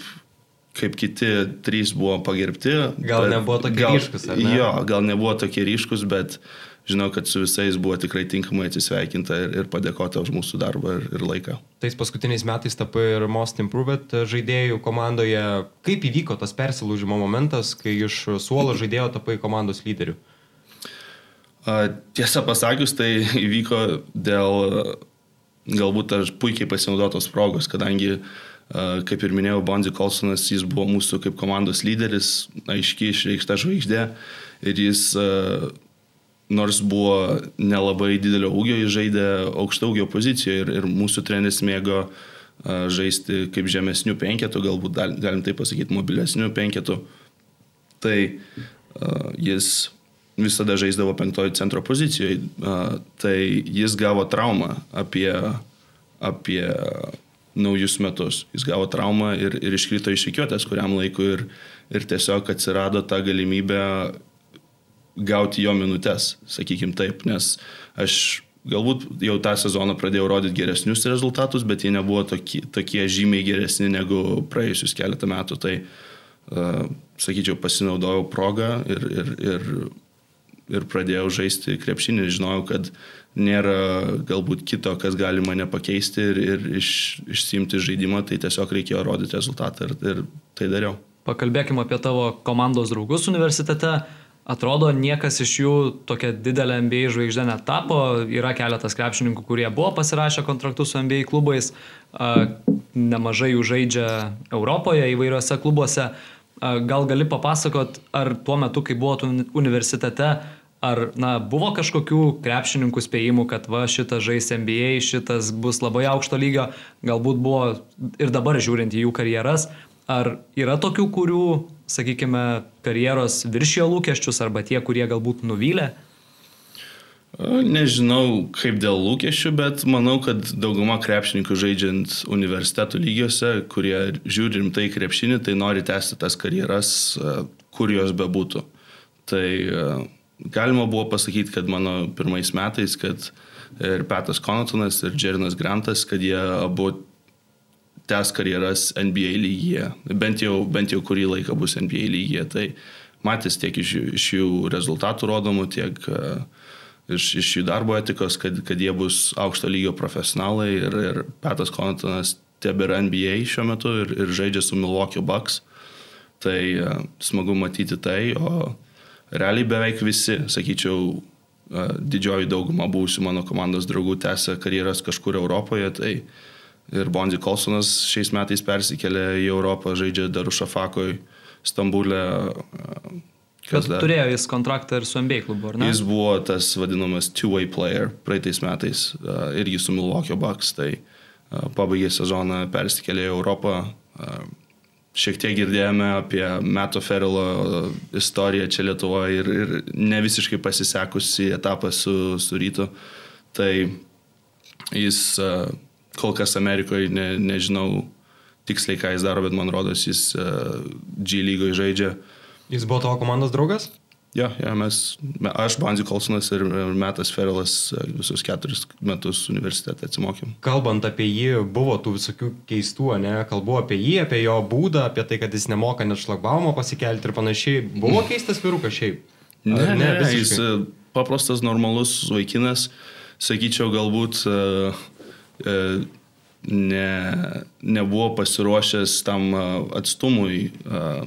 kaip kiti trys buvo pagerbti. Gal nebuvo tokie ryškus, ar ne? Jo, gal nebuvo tokie ryškus, bet uh, žinau, kad su visais buvo tikrai tinkamai atsisveikinta ir, ir padėkota už mūsų darbą ir, ir laiką. Tais paskutiniais metais tapai ir Most Improved žaidėjų komandoje. Kaip įvyko tas persilūžimo momentas, kai iš suolo žaidėjo tapai komandos lyderiu? Tiesą pasakius, tai įvyko dėl galbūt aš puikiai pasinaudotos progos, kadangi Kaip ir minėjau, Bonzi Colsonas, jis buvo mūsų kaip komandos lyderis, aiškiai išreikšta žvaigždė ir jis, nors buvo nelabai didelio ūgio, jis žaidė aukšto ūgio pozicijoje ir, ir mūsų treneris mėgo žaisti kaip žemesnių penketų, galbūt galim tai pasakyti, mobilesnių penketų. Tai jis visada žaisdavo penktojo centro pozicijoje, tai jis gavo traumą apie, apie naujus metus. Jis gavo traumą ir, ir iškrito iš įkiuotės kuriam laikui ir, ir tiesiog atsirado ta galimybė gauti jo minutės, sakykim taip, nes aš galbūt jau tą sezoną pradėjau rodyti geresnius rezultatus, bet jie nebuvo tokie, tokie žymiai geresni negu praėjusius keletą metų. Tai, uh, sakyčiau, pasinaudojau progą ir, ir, ir, ir pradėjau žaisti krepšinį. Žinojau, kad nėra galbūt kito, kas gali mane pakeisti ir, ir iš, išsimti žaidimą, tai tiesiog reikėjo rodyti rezultatą ir, ir tai dariau. Pakalbėkime apie tavo komandos draugus universitete. Atrodo, niekas iš jų tokia didelė NBA žvaigždė netapo. Yra keletas krepšininkų, kurie buvo pasirašę kontraktus su NBA klubais. Nemažai jų žaidžia Europoje įvairiuose klubuose. Gal gali papasakot, ar tuo metu, kai buvo universitete, Ar na, buvo kažkokių krepšininkų spėjimų, kad va šitas žais NBA, šitas bus labai aukšto lygio, galbūt buvo ir dabar žiūrint į jų karjeras, ar yra tokių, kurių, sakykime, karjeros viršijo lūkesčius arba tie, kurie galbūt nuvylė? Nežinau kaip dėl lūkesčių, bet manau, kad dauguma krepšininkų žaidžiant universitetų lygiuose, kurie žiūri rimtai krepšinį, tai nori tęsti tas karjeras, kur jos bebūtų. Tai galima buvo pasakyti, kad mano pirmais metais, kad ir Petas Konatonas, ir Džerinas Grantas, kad jie abu tęs karjeras NBA lygyje. Bent jau, bent jau kurį laiką bus NBA lygyje. Tai matys tiek iš, iš jų rezultatų rodomų, tiek uh, iš, iš jų darbo etikos, kad, kad jie bus aukšto lygio profesionalai. Ir, ir Petas Konatonas tebėra NBA šiuo metu ir, ir žaidžia su Milwaukee Bucks. Tai uh, smagu matyti tai. O realiai beveik visi, sakyčiau, didžioji dauguma buvusių mano komandos draugų tęsia karjeras kažkur Europoje. Tai ir Bonzi Kolsonas šiais metais persikėlė į Europą, žaidžia Darušafakoj, Stambulė. Bet dar? turėjo jis kontraktą ir su NBA klubu, ar ne? Jis buvo tas vadinamas two-way player praeitais metais, irgi su Milwaukee Bucks, tai pabaigė sezoną, persikėlė į Europą, šiek tiek girdėjome apie Meto Ferilo istoriją čia Lietuvoje ir, ir ne visiškai pasisekusi etapą su, su rytu. Tai jis kol kas Amerikoje, ne, nežinau tiksliai ką jis daro, bet man rodos, jis G lygoje žaidžia. Jis buvo tavo komandos draugas? Jo, ja, mes, aš, Banzi Kolsonas ir Metas Ferelas e, visus keturis metus universitete atsimokėm. Kalbant apie jį, buvo tų visokių keistų, ne, kalbu apie jį, apie jo būdą, apie tai, kad jis nemoka net šlagbaumo pasikelti ir panašiai. Buvo keistas virukas šiaip? Ne, ne, ne, visiškai? jis e, paprastas, normalus vaikinas, sakyčiau, galbūt uh, uh, ne, nebuvo pasiruošęs tam atstumui. Uh,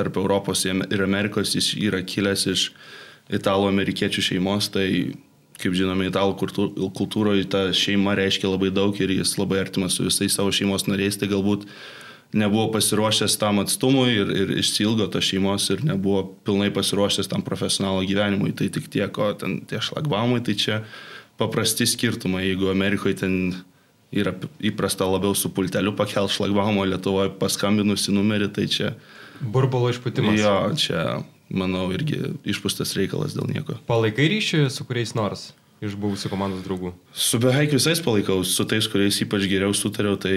tarp Europos ir Amerikos, jis yra kilęs iš italų-amerikiečių šeimos, tai kaip žinome, italų kultūroje ta šeima reiškia labai daug ir jis labai artimas su visais savo šeimos nariais, tai galbūt nebuvo pasiruošęs tam atstumui ir, ir išsilgo tos šeimos ir nebuvo pilnai pasiruošęs tam profesionalo gyvenimui. Tai tik tiek, o ten tie šlagbaumai, tai čia paprasti skirtumai. Jeigu Amerikoje ten yra įprasta labiau su pulteliu pakelt šlagbaumo, Lietuvoje paskambinusi numerį, tai čia Burbulo išpūtimas. Jo, čia, manau, irgi išpūstas reikalas dėl nieko. Palaikai ryšį su kuriais nors iš buvusių komandos draugų? Su beveik visais palaikau, su tais, kuriais ypač geriau sutariau, tai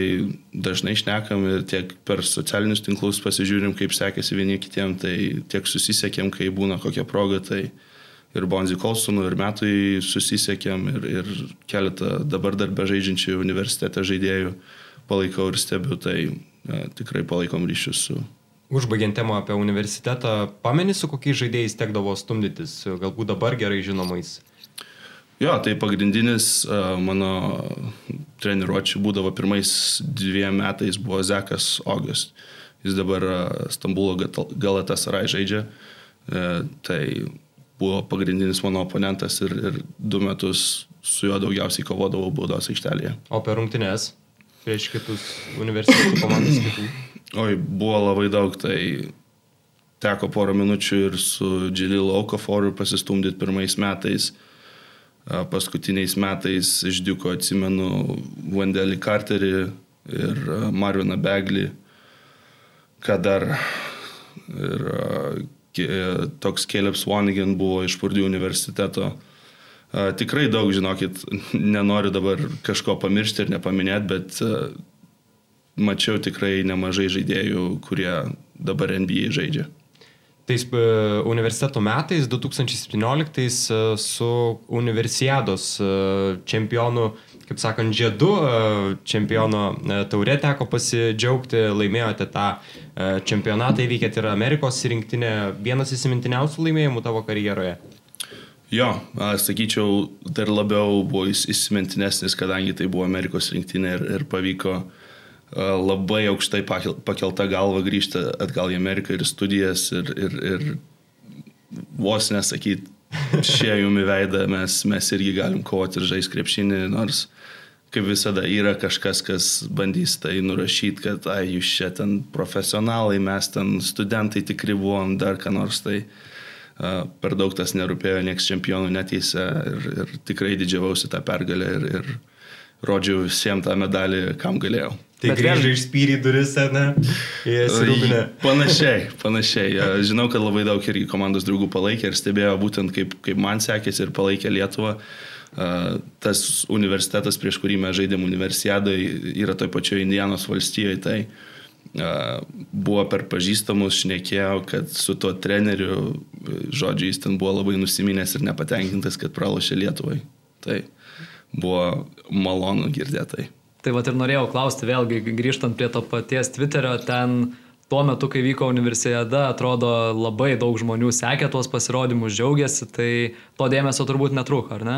dažnai šnekam ir tiek per socialinius tinklus pasižiūrim, kaip sekėsi vieni kitiem, tai tiek susisiekėm, kai būna kokia proga, tai ir Bonzi Kolsonu, ir Metui susisiekėm, ir, ir keletą dabar dar bežaidžiančių universitete žaidėjų palaikau ir stebiu, tai ja, tikrai palaikom ryšius su Užbaigiant temą apie universitetą, pameni su kokiais žaidėjais tekdavo stumdytis, galbūt dabar gerai žinomais? Jo, tai pagrindinis uh, mano treniruočių būdavo pirmais dviem metais buvo Zekas Ogas. Jis dabar uh, Stambulo Galatasaray žaidžia. Uh, tai buvo pagrindinis mano oponentas ir, ir du metus su juo daugiausiai kovodavau baudos aikštelėje. O per rungtynes? prieš kitus universitetų komandas kitų? [clears throat] Oi, buvo labai daug, tai teko porą minučių ir su Džilil Okaforu pasistumdyti pirmais metais. Paskutiniais metais iš Diuko atsimenu Vandelį Carterį ir Marviną Beglį, ką dar ir toks Caleb Swanigan buvo iš Purdue universiteto. Tikrai daug, žinokit, nenoriu dabar kažko pamiršti ir nepaminėti, bet mačiau tikrai nemažai žaidėjų, kurie dabar NBA žaidžia tais universiteto metais, 2017, e, su universiados čempionu, kaip sakant, žiedu, čempiono taurė teko pasidžiaugti, laimėjote tą čempionatą, įvykėte ir Amerikos rinktinė, vienas įsimintiniausių laimėjimų tavo karjeroje. Jo, aš sakyčiau, dar labiau buvo įsimintinesnis, kadangi tai buvo Amerikos rinktinė ir, ir pavyko labai aukštai pakelta galva grįžti atgal į Ameriką ir studijas ir, ir, ir vos nesakyti, šie jumi veidą mes, mes irgi galim kovoti ir žaisti krepšinį, nors kaip visada yra kažkas, kas bandys tai nurašyti, kad ai, jūs čia ten profesionalai, mes ten studentai tikri buvom, dar ką nors tai. Uh, per daug tas nerūpėjo, nieks čempionų neteisė ir, ir tikrai didžiavausi tą pergalę ir, ir rodžiau visiems tą medalį, kam galėjau. Tai Bet grįžai vėl... išspyrį duris, ne? Įsirūpinę. Panašiai, panašiai. Žinau, kad labai daug irgi komandos draugų palaikė ir stebėjo būtent kaip, kaip man sekėsi ir palaikė Lietuvą. Tas universitetas, prieš kurį mes žaidėm universiadai, yra toj pačioje Indianos valstijoje. Tai buvo per pažįstamus, šnekėjau, kad su tuo treneriu, žodžiu, jis ten buvo labai nusiminęs ir nepatenkintas, kad pralošė Lietuvai. Tai buvo malonu girdėtai. Tai va ir norėjau klausti vėlgi, grįžtant prie to paties Twitterio, ten tuo metu, kai vyko universiada, atrodo labai daug žmonių sekė tuos pasirodymus, džiaugiasi, tai to dėmesio turbūt netruko, ar ne?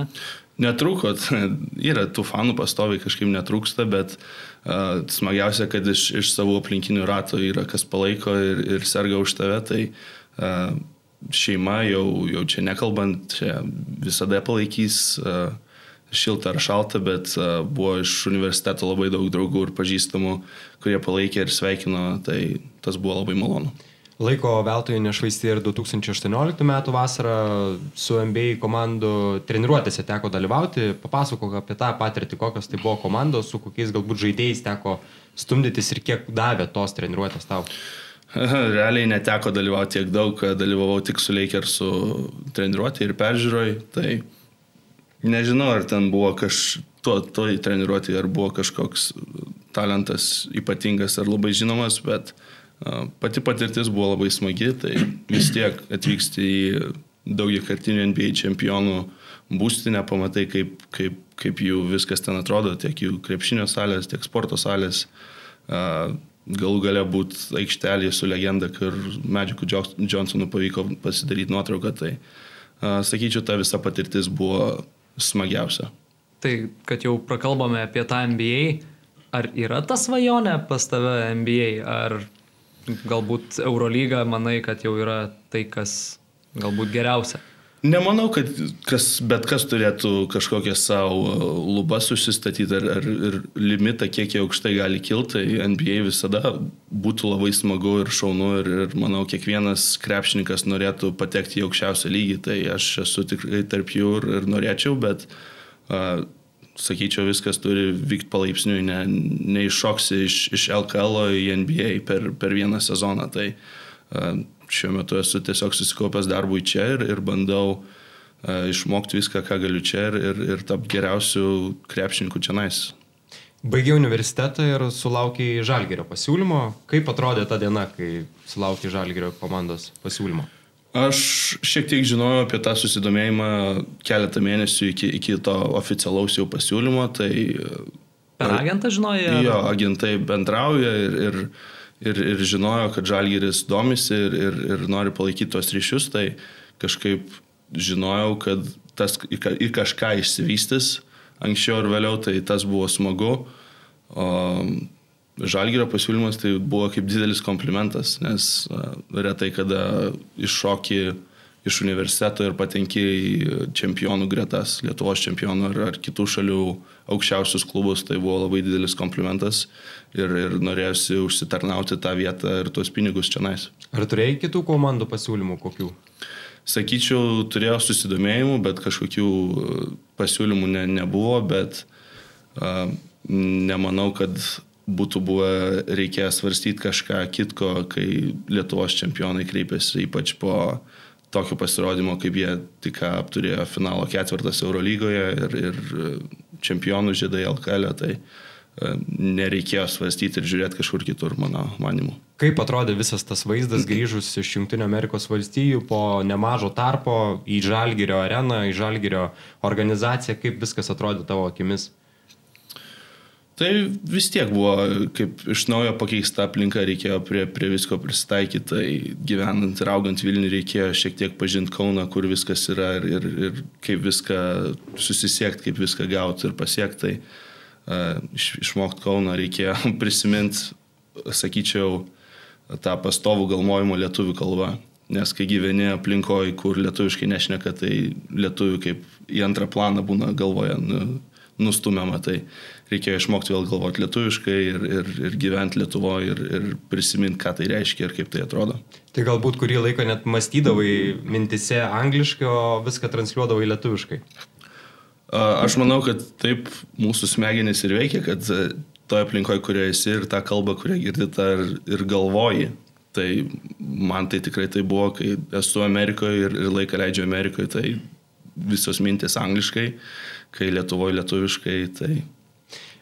Netruko, yra tų fanų pastoviai kažkaip netrūksta, bet uh, smagiausia, kad iš, iš savo aplinkinių rato yra kas palaiko ir, ir serga už tave, tai uh, šeima jau, jau čia nekalbant, čia visada palaikys. Uh, šilta ar šalta, bet buvo iš universiteto labai daug draugų ir pažįstamų, kurie palaikė ir sveikino, tai tas buvo labai malonu. Laiko veltui nešvaistė ir 2018 metų vasarą su NBA komandų treniruotėse teko dalyvauti. Papasakok apie tą patirtį, kokios tai buvo komandos, su kokiais galbūt žaidėjais teko stumdytis ir kiek davė tos treniruotės tau. Realiai neteko dalyvauti tiek daug, dalyvavau tik su Lakersu treniruotė ir peržiūroj. Tai Nežinau, ar ten buvo kaž... To, to treniruotė, ar buvo kažkoks talentas ypatingas ar labai žinomas, bet pati patirtis buvo labai smagi, tai vis tiek atvyksti į daugia kartinių NBA čempionų būstinę, pamatai, kaip, kaip, kaip jų viskas ten atrodo, tiek jų krepšinio salės, tiek sporto salės. Galų gale būti aikštelėje su legenda, kur Magicu Johnsonu pavyko pasidaryti nuotrauką, tai sakyčiau, ta visa patirtis buvo smagiausia. Tai, kad jau prakalbame apie tą NBA, ar yra ta svajonė pas tave NBA, ar galbūt Eurolyga manai, kad jau yra tai, kas galbūt geriausia? Nemanau, kad kas, bet kas turėtų kažkokią savo lubas susistatyti ar, ar ir limitą, kiek jie aukštai gali kilti. Tai NBA visada būtų labai smagu ir šaunu ir, ir manau, kiekvienas krepšininkas norėtų patekti į aukščiausią lygį. Tai aš esu tikrai tarp jų ir, ir norėčiau, bet uh, sakyčiau, viskas turi vykti palaipsniui, ne, neiššoksi iš, iš LKL į NBA per, per vieną sezoną. Tai uh, šiuo metu esu tiesiog susikaupęs darbui čia ir, ir bandau uh, išmokti viską, ką galiu čia ir, ir, ir tapti geriausių krepšininkų čia nais. Baigiau universitetą ir sulaukiai Žalgerio pasiūlymo. Kaip atrodė ta diena, kai sulaukiai Žalgerio komandos pasiūlymo? Aš šiek tiek žinojau apie tą susidomėjimą keletą mėnesių iki, iki to oficialaus jau pasiūlymo. Tai, per agentą žinojai? Jo, agentai bendrauja ir, ir ir, ir žinojo, kad Žalgiris domisi ir, ir, ir nori palaikyti tos ryšius, tai kažkaip žinojau, kad tas į kažką išsivystys anksčiau ar vėliau, tai tas buvo smagu. O Žalgirio pasiūlymas tai buvo kaip didelis komplimentas, nes retai kada iššokį iš universiteto ir patenki į čempionų gretas, Lietuvos čempionų ar, ar kitų šalių aukščiausius klubus, tai buvo labai didelis komplimentas ir, ir norėjusi užsitarnauti tą vietą ir tuos pinigus čia nais. Ar turėjai kitų komandų pasiūlymų kokių? Sakyčiau, turėjau susidomėjimų, bet kažkokių pasiūlymų ne, nebuvo, bet uh, nemanau, kad būtų buvę reikėję svarstyti kažką kitko, kai Lietuvos čempionai kreipėsi ypač po tokio pasirodymo, kaip jie tik apturėjo finalo ketvirtas Eurolygoje ir, ir čempionų žiedai LKL, tai e, nereikėjo svarstyti ir žiūrėti kažkur kitur, mano manimu. Kaip atrodė visas tas vaizdas [clears throat] grįžus iš Junktinio Amerikos valstijų po nemažo tarpo į Žalgirio areną, į Žalgirio organizaciją, kaip viskas atrodė tavo akimis? Tai vis tiek buvo, kaip iš naujo pakeista aplinka, reikėjo prie, prie visko prisitaikyti, tai gyvenant ir augant Vilniui reikėjo šiek tiek pažinti Kauną, kur viskas yra ir, ir, ir kaip viską susisiekti, kaip viską gauti ir pasiekti. Tai uh, iš, išmokti Kauną reikėjo [laughs] prisiminti, sakyčiau, tą pastovų galvojimo lietuvių kalbą. Nes kai gyveni aplinkoje, kur lietuviškai nešneka, tai lietuvių kaip į antrą planą būna galvoje nu, nustumiama. Tai reikėjo išmokti vėl galvoti lietuviškai ir, ir, ir gyventi Lietuvoje ir, ir prisiminti, ką tai reiškia ir kaip tai atrodo. Tai galbūt kurį laiką net mąstydavai mintise angliškai, o viską transliuodavai lietuviškai. Aš manau, kad taip mūsų smegenys ir veikia, kad toje aplinkoje, kurioje esi ir tą kalbą, kurią girdi, ir, ir galvoji. Tai man tai tikrai tai buvo, kai esu Amerikoje ir, ir laiką leidžiu Amerikoje, tai visos mintis angliškai, kai Lietuvoje lietuviškai, tai E,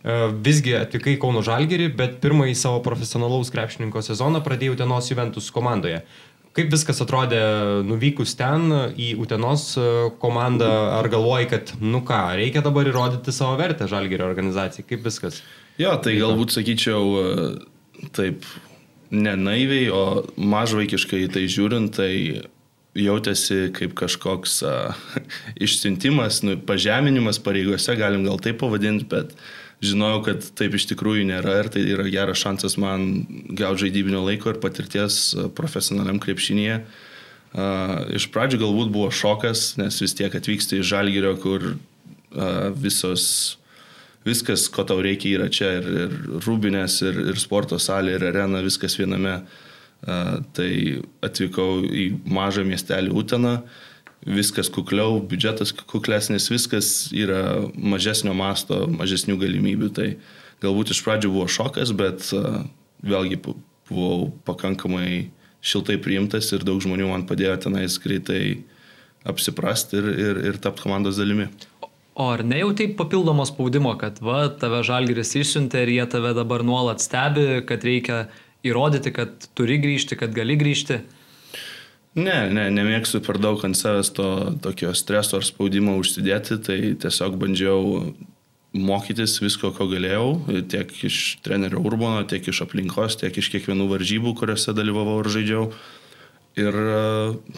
visgi atvykai Kauno Žalgerį, bet pirmąjį savo profesionalaus krepšininko sezoną pradėjai Utenos Juventus komandoje. Kaip viskas atrodė nuvykus ten į Utenos e, komandą, ar galvoji, kad, nu ką, reikia dabar įrodyti savo vertę Žalgerio organizacijai, kaip viskas? Jo, tai galbūt sakyčiau e, taip, ne naiviai, o mažvaikiškai tai žiūrint, tai jautėsi kaip kažkoks uh, [laughs] išsiuntimas, nu, pažeminimas pareigose, galim gal taip pavadinti, bet uh, žinojau, kad taip iš tikrųjų nėra ir tai yra geras šansas man gauti žaidybinio laiko ir patirties profesionaliam krepšinėje. Iš pradžių galbūt buvo šokas, nes vis tiek atvyksti iš Žalgirio, kur visos, viskas, ko tau reikia, yra čia ir, ir rūbinės, ir, ir sporto salė, ir arena, viskas viename. Tai atvykau į mažą miestelį Uteną viskas kukliau, biudžetas kuklesnis, viskas yra mažesnio masto, mažesnių galimybių. Tai galbūt iš pradžių buvo šokas, bet uh, vėlgi buvau pakankamai šiltai priimtas ir daug žmonių man padėjo tenais greitai apsiprasti ir, ir, ir tapti komandos dalimi. O ar nejautai papildomo spaudimo, kad va, tave žalgeris išsiuntė ir jie tave dabar nuolat stebi, kad reikia įrodyti, kad turi grįžti, kad gali grįžti? Ne, ne, nemėgstu per daug ant savęs to tokio streso ar spaudimo užsidėti, tai tiesiog bandžiau mokytis visko, ko galėjau, tiek iš trenerio Urbono, tiek iš aplinkos, tiek iš kiekvienų varžybų, kuriuose dalyvavau ir žaidžiau. Ir e,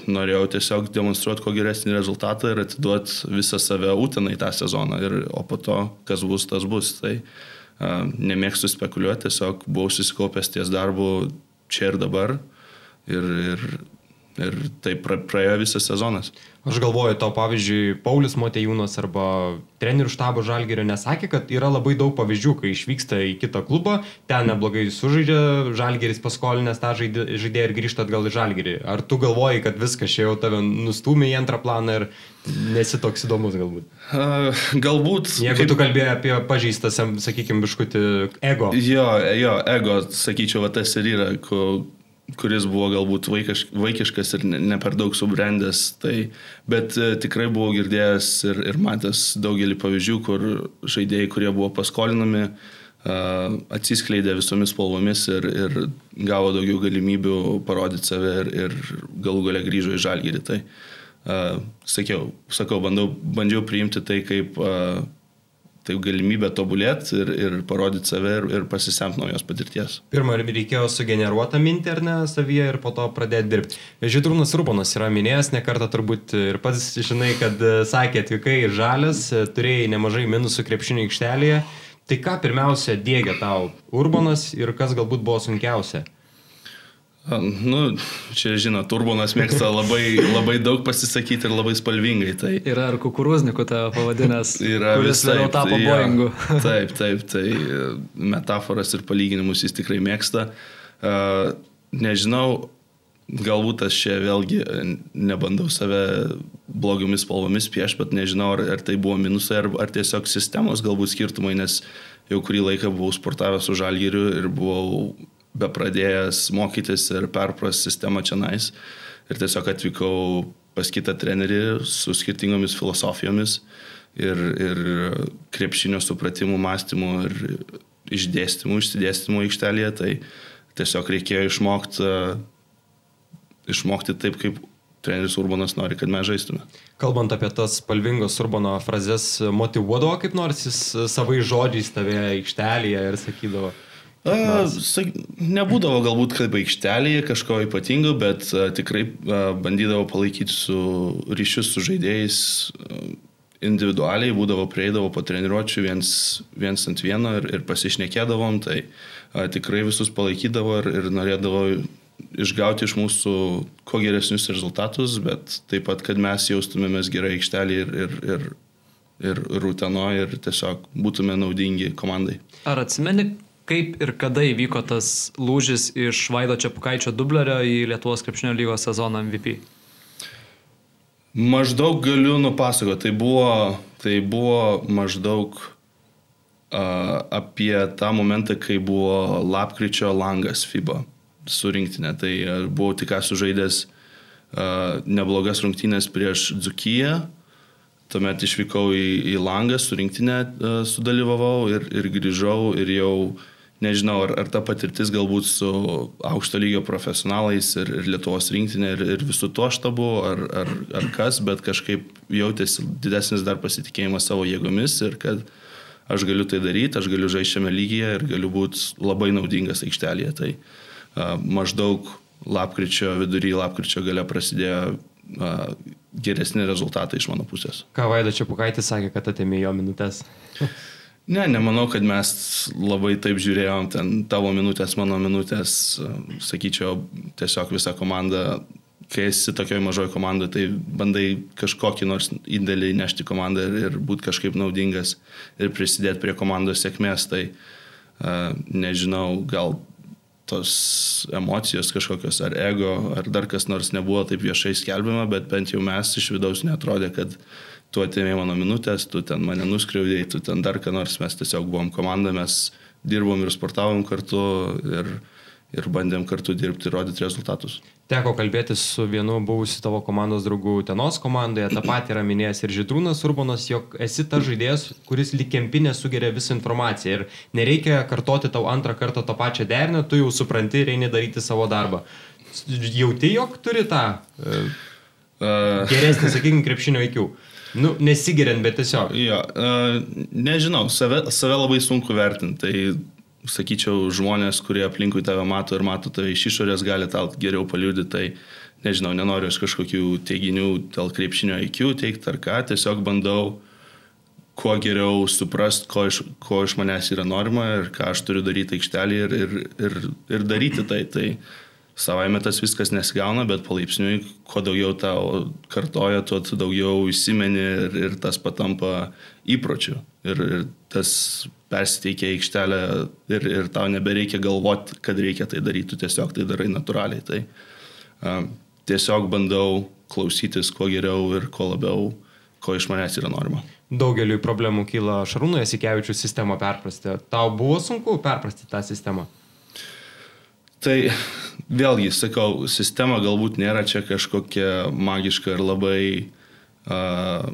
norėjau tiesiog demonstruoti kuo geresnį rezultatą ir atiduoti visą save Utenai tą sezoną. Ir, o po to, kas bus, tas bus. Tai uh, nemėgstu spekuliuoti, tiesiog buvau susikaupęs ties darbu čia ir dabar. Ir, ir Ir taip praėjo visas sezonas. Aš galvoju, to pavyzdžiui, Paulius Motejūnas arba trenerių štabo Žalgerio nesakė, kad yra labai daug pavyzdžių, kai išvyksta į kitą klubą, ten neblogai sužaidžia, Žalgeris paskolinęs tą žaidėją ir grįžta atgal į Žalgerį. Ar tu galvoji, kad viskas čia jau tave nustumė į antrą planą ir nesi toks įdomus galbūt? Uh, galbūt. Jeigu kaip... tu kalbėjai apie pažįstą, sakykime, biškutį ego. Jo, jo, ego, sakyčiau, va, tas ir yra, ko, kuris buvo galbūt vaikiš, vaikiškas ir ne, ne per daug subrendęs. Tai, bet e, tikrai buvau girdėjęs ir, ir matęs daugelį pavyzdžių, kur žaidėjai, kurie buvo paskolinami, e, atsiskleidė visomis spalvomis ir, ir gavo daugiau galimybių parodyti save ir, ir galų gale grįžo į žalgyrį. Tai, e, sakiau, sakau, bandau, bandžiau priimti tai kaip tai galimybė tobulėti ir, ir parodyti save ir, ir pasisemti naujos patirties. Pirmą reikėjo sugeneruotą mintį ar ne savyje ir po to pradėti dirbti. Žydrūnas Rubonas yra minėjęs ne kartą turbūt ir pats žinai, kad e, sakė, atvykai žalias, e, turėjai nemažai minusų krepšinio aikštelėje. Tai ką pirmiausia dėgia tau Urbanas ir kas galbūt buvo sunkiausia? Nu, čia, žinot, Turbonas mėgsta labai, labai daug pasisakyti ir labai spalvingai. Tai yra ir kukurūznikų tavo pavadinęs. [laughs] Yra kuris vėliau tapo jo, Boeingu. [laughs] [laughs] Taip, taip, tai metaforas ir palyginimus jis tikrai mėgsta. Nežinau, galbūt aš čia vėlgi nebandau save blogiomis spalvomis pieš, bet nežinau, ar, ar tai buvo minusai, ar, ar tiesiog sistemos galbūt skirtumai, nes jau kurį laiką buvau sportavęs su žalgiriu ir buvau be pradėjęs mokytis ir perpras sistemą čia nais. Ir tiesiog atvykau pas kitą trenerį su skirtingomis filosofijomis ir, ir krepšinio supratimų, mąstymų ir išdėstymų, išsidėstymų aikštelėje. Tai tiesiog reikėjo išmokti, išmokti taip, kaip treneris Urbanas nori, kad mes žaistume. Kalbant apie tas spalvingos Urbano frazes, motivuodavo kaip nors jis savai žodžiais tave aikštelėje ir sakydavo. Sak, nebūdavo galbūt kaip aikštelėje kažko ypatingo, bet a, tikrai a, bandydavo palaikyti su ryšius su žaidėjais a, individualiai, būdavo prieidavo po treniruočių viens, viens ant vieno ir, ir pasišnekėdavom, tai a, tikrai visus palaikydavo ir, ir norėdavo išgauti iš mūsų kuo geresnius rezultatus, bet taip pat, kad mes jaustumėmės gerai aikštelėje ir, ir, ir, ir rūteno ir tiesiog būtume naudingi komandai. Ar atsimeni, kaip ir kada įvyko tas lūžis iš Vaido Čiapukaičio dublerio į Lietuvos krepšinio lygos sezono MVP? Maždaug galiu nupasakoti. Tai buvo, tai buvo maždaug uh, apie tą momentą, kai buvo lapkričio langas FIBA surinktinė. Tai uh, buvau tik ką sužaidęs uh, neblogas rungtynės prieš Dzukiją. Tuomet išvykau į, į langą, surinktinę uh, sudalyvavau ir, ir grįžau ir jau uh, nežinau, ar, ar ta patirtis galbūt su aukšto lygio profesionalais ir, ir Lietuvos rinktinė ir, ir visų to štabu, ar, ar, ar kas, bet kažkaip jautėsi didesnis dar pasitikėjimas savo jėgomis ir kad aš galiu tai daryti, aš galiu žaisti šiame lygyje ir galiu būti labai naudingas aikštelėje. Tai a, maždaug lapkričio vidury, lapkričio gale prasidėjo a, geresni rezultatai iš mano pusės. Ką Vaida Čiapukaitis sakė, kad atėmė jo minutės? [laughs] Ne, nemanau, kad mes labai taip žiūrėjom, ten tavo minutės, mano minutės, sakyčiau, tiesiog visa komanda, kai esi tokioje mažoje komandoje, tai bandai kažkokį nors indėlį nešti komandą ir, ir būti kažkaip naudingas ir prisidėti prie komandos sėkmės, tai uh, nežinau, gal tos emocijos kažkokios ar ego, ar dar kas nors nebuvo taip viešai skelbiama, bet bent jau mes iš vidaus netrodė, kad uh, tu atėmė mano minutės, tu ten mane nuskriaudėjai, tu ten dar ką nors, mes tiesiog buvom komanda, mes dirbom ir sportavom kartu ir, ir bandėm kartu dirbti ir rodyti rezultatus. Teko kalbėti su vienu buvusiu tavo komandos draugu Tenos komandoje, tą patį yra minėjęs ir Židrūnas Urbanas, jog esi ta žaidėjas, kuris likempinė sugeria visą informaciją ir nereikia kartoti tau antrą kartą tą pačią derinę, tu jau supranti ir eini daryti savo darbą. Jauti, jog turi tą uh, geresnį, sakykime, krepšinio įkių. Nu, nesigeriant, bet tiesiog. Jo, uh, nežinau, save, save labai sunku vertinti. Tai, sakyčiau, žmonės, kurie aplinkui tave mato ir mato tave iš išorės, gali tau geriau paliūdyti. Tai, nežinau, nenoriu aš kažkokių teiginių dėl krepšinio IQ teikti ar ką, tiesiog bandau kuo geriau suprast, ko iš, ko iš manęs yra norma ir ką aš turiu daryti aikštelį ir, ir, ir, ir daryti tai. tai Savaime tas viskas nesigauna, bet palaipsniui, kuo daugiau tau kartoja, tuo daugiau įsimeni ir, ir tas patampa įpročiu. Ir, ir tas persiteikia aikštelę ir, ir tau nebereikia galvoti, kad reikia tai daryti, tu tiesiog tai darai natūraliai. Tai a, tiesiog bandau klausytis kuo geriau ir kuo labiau, ko iš manęs yra norima. Daugeliu problemų kyla Šarūno Jasikevičių sistemą perprasti. Tau buvo sunku perprasti tą sistemą? Tai vėlgi, sakau, sistema galbūt nėra čia kažkokia magiška ir labai uh,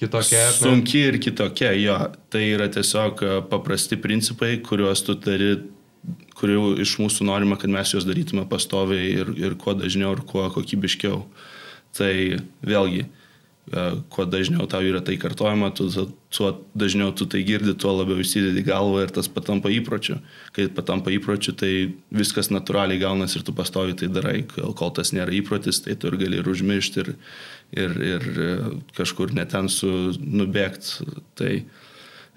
kitokia. Sunki ir kitokia, jo. Tai yra tiesiog paprasti principai, kuriuos tu tari, kurių iš mūsų norima, kad mes juos darytume pastoviai ir, ir kuo dažniau ir kuo kokybiškiau. Tai vėlgi, uh, kuo dažniau tau yra tai kartojama, tu, tuo dažniau tu tai girdi, tuo labiau įsidedi galvą ir tas patampa įpročiu. Kai patampa įpročiu, tai viskas natūraliai gaunas ir tu pastovi tai darai, kol tas nėra įprotis, tai tu ir gali ir užmiršti ir, ir, ir e, kažkur neten su nubėgti. Tai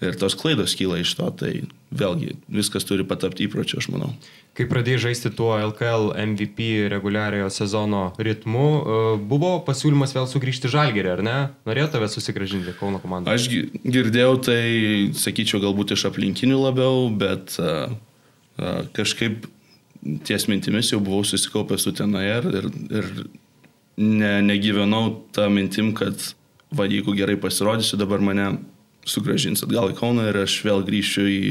ir tos klaidos kyla iš to, tai vėlgi viskas turi patapti įpročiu, aš manau. Kai pradėjai žaisti tuo LKL MVP reguliariojo sezono ritmu, e, buvo pasiūlymas vėl sugrįžti žalgerį, ar ne? Norėjo tave susigražinti Kauno komandą? Aš girdėjau tai, sakyčiau, galbūt iš aplinkinių labiau, bet uh, uh, kažkaip ties mintimis jau buvau susikaupęs su tenoje ir, ir, ir ne, negyvenau tą mintim, kad va, jeigu gerai pasirodysiu, dabar mane sugražins atgal į Kauną ir aš vėl grįšiu į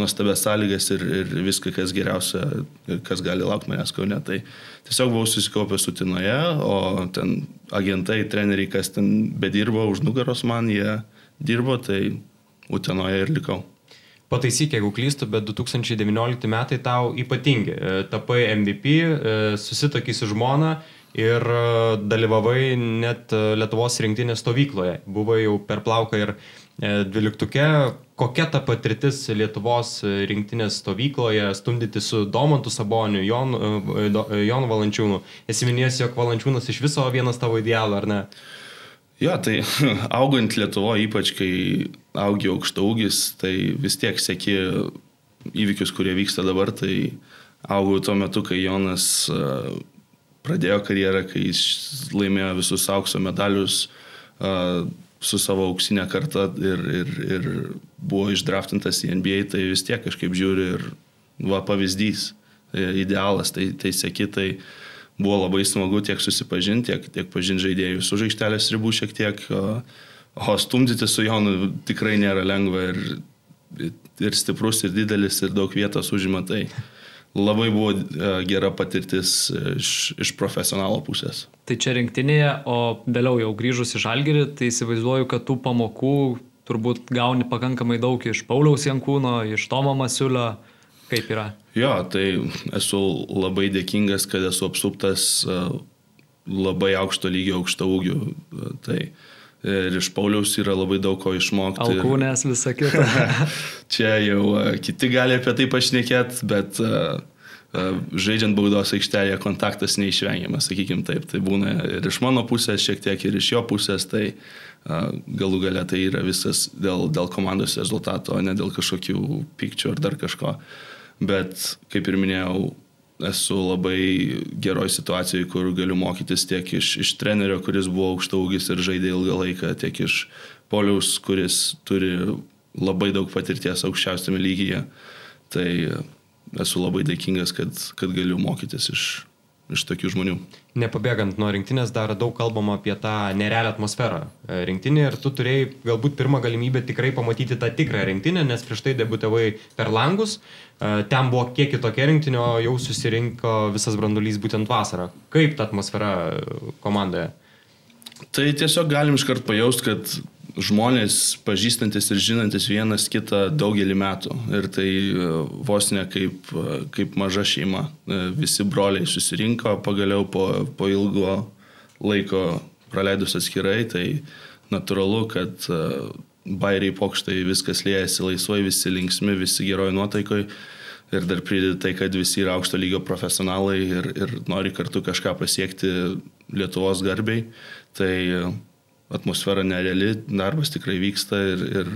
nuostabės sąlygas ir, ir viską, kas geriausia, kas gali laukti manęs Kaune. Tai tiesiog buvau susikaupęs Utinoje, o ten agentai, treneriai, kas ten bedirbo už nugaros man, jie dirbo, tai Utinoje ir likau. Pataisyk, jeigu klystu, bet 2019 metai tau ypatingi. E, tapai MVP, e, susitokai su žmona ir e, dalyvavai net Lietuvos rinktinės stovykloje. Buvai jau per plauką ir dvyliktuke. Kokia ta patirtis Lietuvos rinktinės stovykloje, stumdyti su Domantu Saboniu, Jonu Jon Valančiūnu? Esi minėjęs, jog Valančiūnas iš viso vienas tavo idealų, ar ne? Jo, tai [laughs] augant Lietuvo, ypač kai augi aukšta ūgis, tai vis tiek sėki įvykius, kurie vyksta dabar, tai augau tuo metu, kai Jonas pradėjo karjerą, kai jis laimėjo visus aukso medalius su savo auksinė karta ir, ir, ir buvo išdraftintas į NBA, tai vis tiek kažkaip žiūri ir va pavyzdys, e, idealas, tai, tai sėki, tai buvo labai smagu tiek susipažinti, tiek, tiek pažinti žaidėjus už aikštelės ribų šiek tiek, o, stumdyti su Jonu tikrai nėra lengva ir, ir stiprus, ir didelis, ir daug vietos užima. Tai labai buvo e, gera patirtis iš, iš profesionalo pusės. Tai čia rinktinėje, o vėliau jau grįžus į Žalgirį, tai įsivaizduoju, kad tų pamokų turbūt gauni pakankamai daug iš Pauliaus Jankūno, iš Tomo Masiulio Kaip yra? Jo, tai esu labai dėkingas, kad esu apsuptas e, labai aukšto lygio, aukšto ūgių. E, tai ir iš Pauliaus yra labai daug ko išmokti. Alkūnės visą [laughs] kitą. Čia jau e, kiti gali apie tai pašnekėti, bet žaidžiant baudos aikštelėje kontaktas neišvengiamas, sakykim taip. Tai būna ir iš mano pusės, šiek tiek ir iš jo pusės, tai galų gale tai yra visas dėl, dėl komandos rezultato, o ne dėl kažkokių pykčių ar dar kažko. Bet kaip ir minėjau, esu labai geroj situacijoje, kur galiu mokytis tiek iš, iš trenerio, kuris buvo aukštaugis ir žaidė ilgą laiką, tiek iš poliaus, kuris turi labai daug patirties aukščiausiame lygyje. Tai esu labai dėkingas, kad, kad galiu mokytis iš, iš tokių žmonių. Nepabėgant nuo rinktinės, dar daug kalbama apie tą nerealią atmosferą e, rinktinė ir tu turėjai galbūt pirmą galimybę tikrai pamatyti tą tikrą rinktinę, nes prieš tai debutavai per langus, e, ten buvo kiek kitokia rinktinė, o jau susirinko visas brandulys būtent vasarą. Kaip ta atmosfera e, komandoje? Tai tiesiog galim iškart pajausti, kad žmonės pažįstantis ir žinantis vienas kitą daugelį metų. Ir tai e, vos ne kaip, e, kaip maža šeima. E, visi broliai susirinko pagaliau po, po ilgo laiko praleidus atskirai, tai natūralu, kad bairiai pokštai viskas liejasi laisvai, visi linksmi, visi geroj nuotaikoj. Ir dar prideda tai, kad visi yra aukšto lygio profesionalai ir, ir nori kartu kažką pasiekti Lietuvos garbiai. Tai atmosfera nereali, darbas tikrai vyksta ir, ir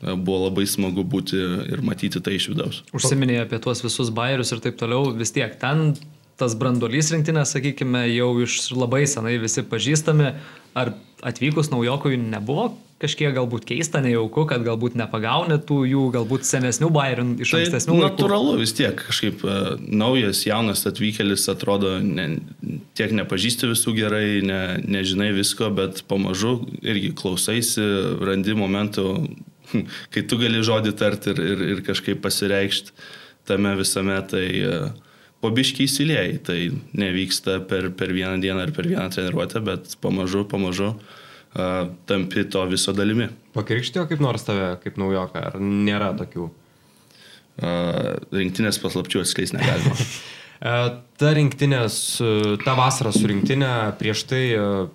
buvo labai smagu būti ir matyti tai iš vidaus. Užsiminėjai apie tuos visus bairius ir taip toliau, vis tiek ten tas brandolys rinktinės, sakykime, jau iš labai senai visi pažįstami, ar atvykus naujokui nebuvo kažkiek galbūt keista, nejauku, kad galbūt nepagauni tų jų galbūt senesnių bairių iš tai ankstesnių. Natūralu vis tiek, kažkaip uh, naujas, jaunas atvykėlis atrodo, ne, tiek nepažįsti visų gerai, ne, nežinai visko, bet pamažu irgi klausaisi, randi momentų, kai tu gali žodį tart ir, ir, ir kažkaip pasireikšti tame visame, tai uh, po biškiai įsilėjai, tai nevyksta per, per vieną dieną ar per vieną treniruotę, bet pamažu, pamažu uh, tampi to viso dalimi. Pakrikštėjo kaip nors tave, kaip naujoką, ar nėra tokių? Rinktinės paslapčių atskleis negalima. [laughs] ta rinktinės, ta vasara su rinktinė, prieš tai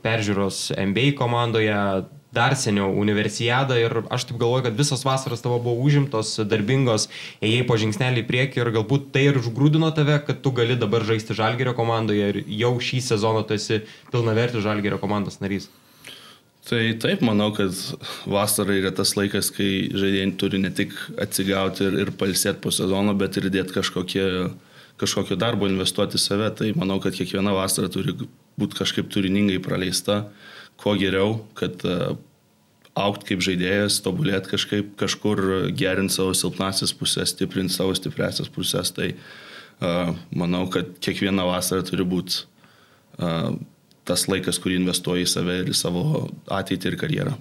peržiūros MBA komandoje, dar seniau universiadą ir aš taip galvoju, kad visos vasaros tavo buvo užimtos, darbingos, ėjai po žingsnelį į priekį ir galbūt tai ir užgrūdino tave, kad tu gali dabar žaisti Žalgerio komandoje ir jau šį sezoną tu esi pilnavertis Žalgerio komandos narys. Tai taip, manau, kad vasara yra tas laikas, kai žaidėjai turi ne tik atsigauti ir, ir palsėti po sezono, bet ir dėti kažkokie, kažkokio darbo, investuoti į save. Tai manau, kad kiekviena vasara turi būti kažkaip turiningai praleista, kuo geriau, kad uh, aukti kaip žaidėjas, tobulėti kažkaip, kažkur gerinti savo silpnasis pusės, stiprinti savo stipresias pusės. Tai uh, manau, kad kiekviena vasara turi būti uh, tas laikas, kurį investuoji į save ir į savo ateitį ir karjerą.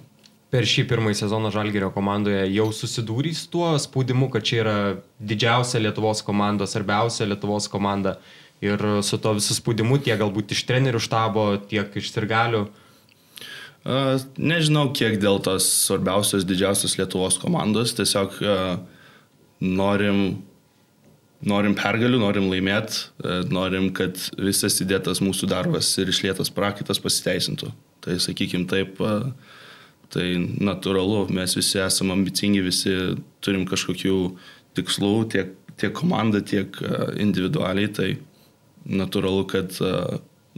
Per šį pirmąjį sezoną Žalgerio komandoje jau susidūrys tuo spaudimu, kad čia yra didžiausia Lietuvos komanda, svarbiausia Lietuvos komanda. Ir su to visų spaudimu tiek galbūt iš trenerių štabo, tiek iš sirgalių. Nežinau, kiek dėl tos svarbiausios, didžiausios Lietuvos komandos. Tiesiog norim norim pergalių, norim laimėti, e, norim, kad visas įdėtas mūsų darbas ir išlėtas prakaitas pasiteisintų. Tai sakykim taip, e, tai natūralu, mes visi esame ambicingi, visi turim kažkokių tikslų, tiek, tiek komanda, tiek e, individualiai, tai natūralu, kad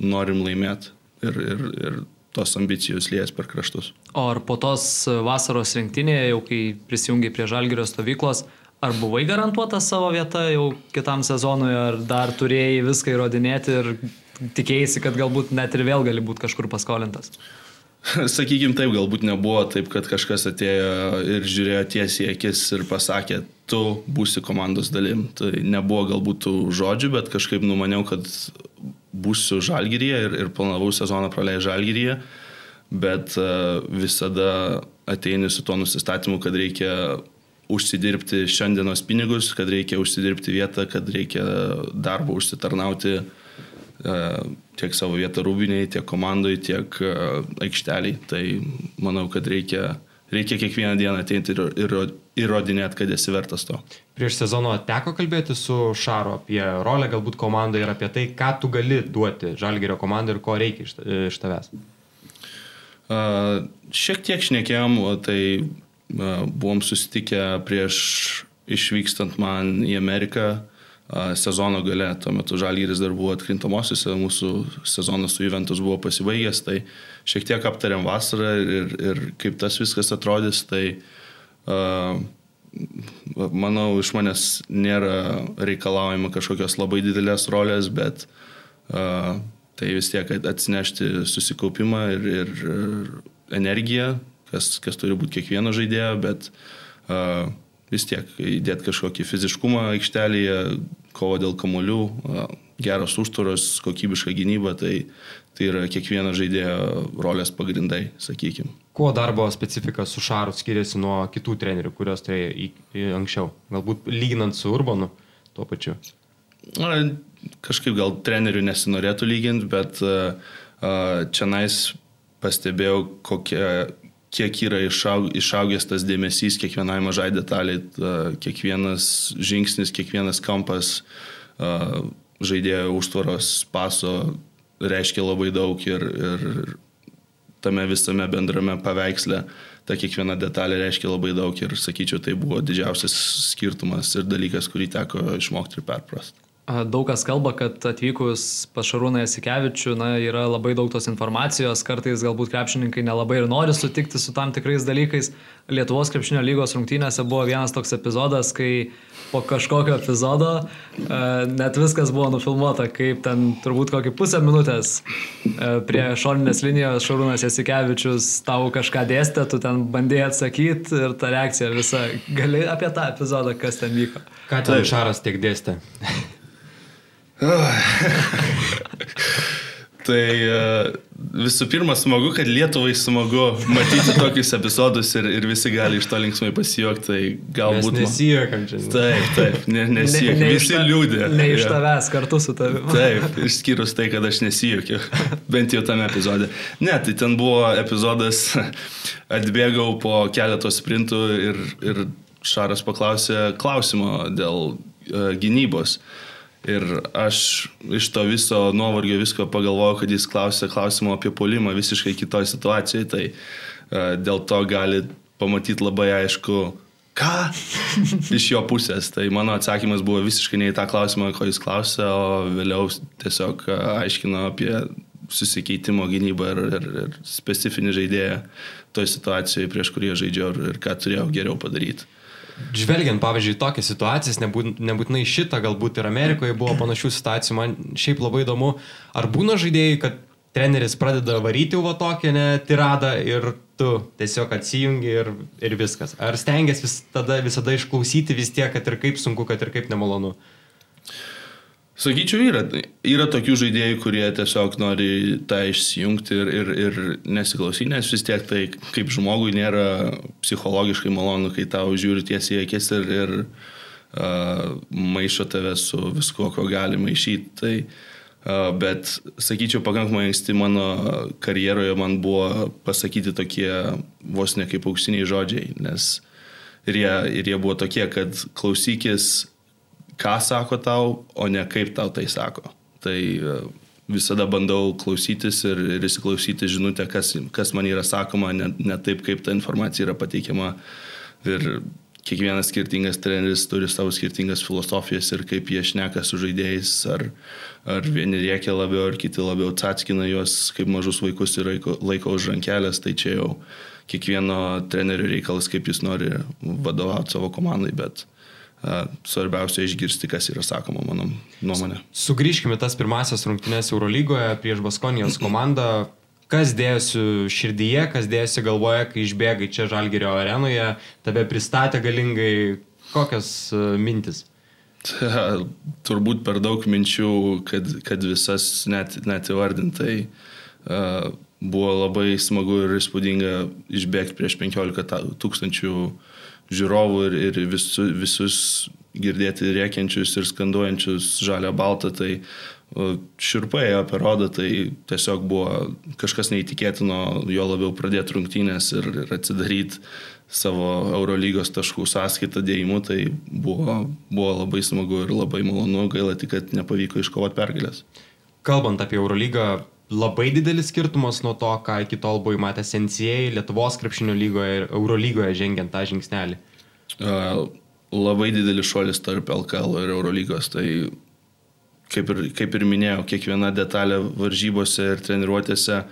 norim laimėti ir, ir, ir tos ambicijos lėjas per kraštus. O ar po tos vasaros rinktinėje, jau kai prisijungiai prie Žalgirio stovyklos, Ar buvai garantuotas savo vieta jau kitam sezonui, ar dar turėjai viską įrodinėti ir tikėjai, kad galbūt net ir vėl gali būti kažkur paskolintas? [laughs] Sakykim taip, galbūt nebuvo taip, kad kažkas atėjo ir žiūrėjo tiesiai akis ir pasakė, tu būsi komandos dalim. Tai nebuvo galbūt tų žodžių, bet kažkaip numaniau, kad būsiu žalgyryje ir, ir planavau sezoną praleisti žalgyryje, bet uh, visada ateini su tuo nusistatymu, kad reikia užsidirbti šiandienos pinigus, kad reikia užsidirbti vietą, kad reikia darbo užsitarnauti e, tiek savo vietą rūbiniai, tiek komandai, tiek e, aikšteliai. Tai manau, kad reikia, reikia kiekvieną dieną ateiti ir, įrodinėti, kad esi vertas to. Prieš sezono teko kalbėti su Šaro apie rolę galbūt komandai ir apie tai, ką tu gali duoti Žalgerio komandai ir ko reikia iš, iš tavęs. Uh, šiek tiek šnekėjom, tai buvom susitikę prieš išvykstant man į Ameriką sezono gale. Tuo metu Žalgyris dar buvo atkrintamosiose, mūsų sezonas su Juventus buvo pasibaigęs, tai šiek tiek aptarėm vasarą ir, ir kaip tas viskas atrodys. Tai uh, manau, iš manęs nėra reikalaujama kažkokios labai didelės rolės, bet uh, tai vis tiek atsinešti susikaupimą ir, ir energiją kas, kas turi būti kiekvieno žaidėjo, bet uh, vis tiek įdėti kažkokį fiziškumą aikštelėje, kovo dėl kamolių, uh, geros užtvaros, kokybiška gynyba, tai, tai yra kiekvieno žaidėjo rolės pagrindai, sakykime. Kuo darbo specifika su Šaru skiriasi nuo kitų trenerių, kuriuos turėjo į, į anksčiau? Galbūt lyginant su Urbanu tuo pačiu? Na, kažkaip gal trenerių nesinorėtų lyginti, bet uh, čia nais pastebėjau, kokia, kiek yra išaug, išaugęs tas dėmesys kiekvienai mažai detaliai, kiekvienas žingsnis, kiekvienas kampas žaidėjo užtvaros paso reiškia labai daug ir, ir tame visame bendrame paveiksle ta kiekviena detalė reiškia labai daug ir sakyčiau, tai buvo didžiausias skirtumas ir dalykas, kurį teko išmokti ir perprasti. Daug kas kalba, kad atvykus pas Šarūną Jasikevičių na, yra labai daug tos informacijos, kartais galbūt krepšininkai nelabai ir nori sutikti su tam tikrais dalykais. Lietuvos krepšinio lygos rungtynėse buvo vienas toks epizodas, kai po kažkokio epizodo net viskas buvo nufilmuota, kaip ten turbūt kokį pusę minutės prie šoninės linijos Šarūnas Jasikevičius tau kažką dėstė, tu ten bandėjai atsakyti ir ta reakcija visa. Gali apie tą epizodą, kas ten vyko. Ką ten Šaras tiek dėstė? Tai e, visų pirma, smagu, kad Lietuvai smagu matyti tokius epizodus ir, ir visi gali iš to linksmai pasijuokti. Tai galbūt... Nesijokam čia. Taip, taip, ne, nesijokam. Ne, ne visi liūdė. Ne iš tavęs kartu su tavimi. Taip, išskyrus tai, kad aš nesijokiu. [laughs] Bent jau tame epizode. Ne, tai ten buvo epizodas, atbėgau po keletos sprintų ir, ir Šaras paklausė klausimo dėl uh, gynybos. Uh, Ir aš iš to viso nuovargio visko pagalvojau, kad jis klausė klausimą apie polimą visiškai kitoje situacijoje, tai uh, dėl to gali pamatyti labai aišku, ką [laughs] iš jo pusės. Tai mano atsakymas buvo visiškai ne į tą klausimą, ko jis klausė, o vėliau tiesiog aiškino apie susikeitimo gynybą ir, ir, ir specifinį žaidėją toj situacijoje, prieš kurį žaidžiau ir, ir ką turėjau geriau padaryti. Žvelgiant, pavyzdžiui, tokias situacijas, nebūt, nebūtinai šitą, galbūt ir Amerikoje buvo panašių situacijų, man šiaip labai įdomu, ar būna žaidėjai, kad treneris pradeda varyti va tokią netiradą ir tu tiesiog atsijungi ir, ir viskas. Ar stengiasi vis, tada visada išklausyti vis tiek, kad ir kaip sunku, kad ir kaip nemalonu? Sakyčiau, yra, yra tokių žaidėjų, kurie tiesiog nori tą išsijungti ir, ir, ir nesiklausyti, nes vis tiek tai kaip žmogui nėra psichologiškai malonu, kai tau žiūri tiesiai į akis ir, ir uh, maišo tave su viskuo, ko gali maišyti. Tai, uh, bet, sakyčiau, pakankamai anksti mano karjeroje man buvo pasakyti tokie vos ne kaip auksiniai žodžiai, nes ir jie, ir jie buvo tokie, kad klausykis ką sako tau, o ne kaip tau tai sako. Tai e, visada bandau klausytis ir, ir įsiklausyti žinutę, kas, kas man yra sakoma, ne, ne taip, kaip ta informacija yra pateikiama. Ir kiekvienas skirtingas treneris turi savo skirtingas filosofijas ir kaip jie šneka su žaidėjais, ar, ar vieni riekia labiau, ar kiti labiau atskina juos, kaip mažus vaikus ir laiko, laiko už rankelės, tai čia jau kiekvieno trenerio reikalas, kaip jis nori vadovauti savo komandai, bet svarbiausia išgirsti, kas yra sakoma, mano nuomonė. Sugrįžkime tas pirmasias rungtynės Eurolygoje prieš Baskonijos komandą. Kas dėjosi širdyje, kas dėjosi galvoje, kai išbėgai čia Žalgerio arenoje, tave pristatė galingai, kokios e, mintis? [laughs] Turbūt per daug minčių, kad, kad visas net, net įvardintai uh, buvo labai smagu ir įspūdinga išbėgti prieš 15 tūkstančių uh, žiūrovų ir, ir visu, visus girdėti rėkiančius ir skanduojančius žalia baltą, tai širpai ėjo per rodą, tai tiesiog buvo kažkas neįtikėtino, jo labiau pradėti rungtynės ir, ir atsidaryti savo Eurolygos taškų sąskaitą dėjimu, tai buvo, buvo labai smagu ir labai malonu, gaila tik, kad nepavyko iškovoti pergalės. Kalbant apie Eurolygą, labai didelis skirtumas nuo to, ką iki tol buvai matęs NCA, Lietuvos krepšinio lygoje ir Eurolygoje žengiant tą žingsnelį? Uh, labai didelis šuolis tarp LKL ir Eurolygos. Tai kaip ir, kaip ir minėjau, kiekviena detalė varžybose ir treniruotėse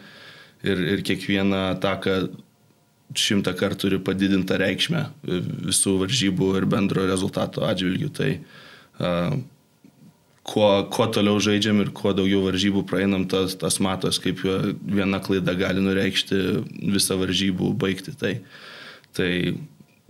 ir, ir kiekviena ataka šimtą kartų turi padidintą reikšmę visų varžybų ir bendro rezultato atžvilgių. Tai uh, kuo, kuo toliau žaidžiam ir kuo daugiau varžybų praeinam, tas, tas matos, kaip viena klaida gali nureikšti visą varžybų baigti. Tai, tai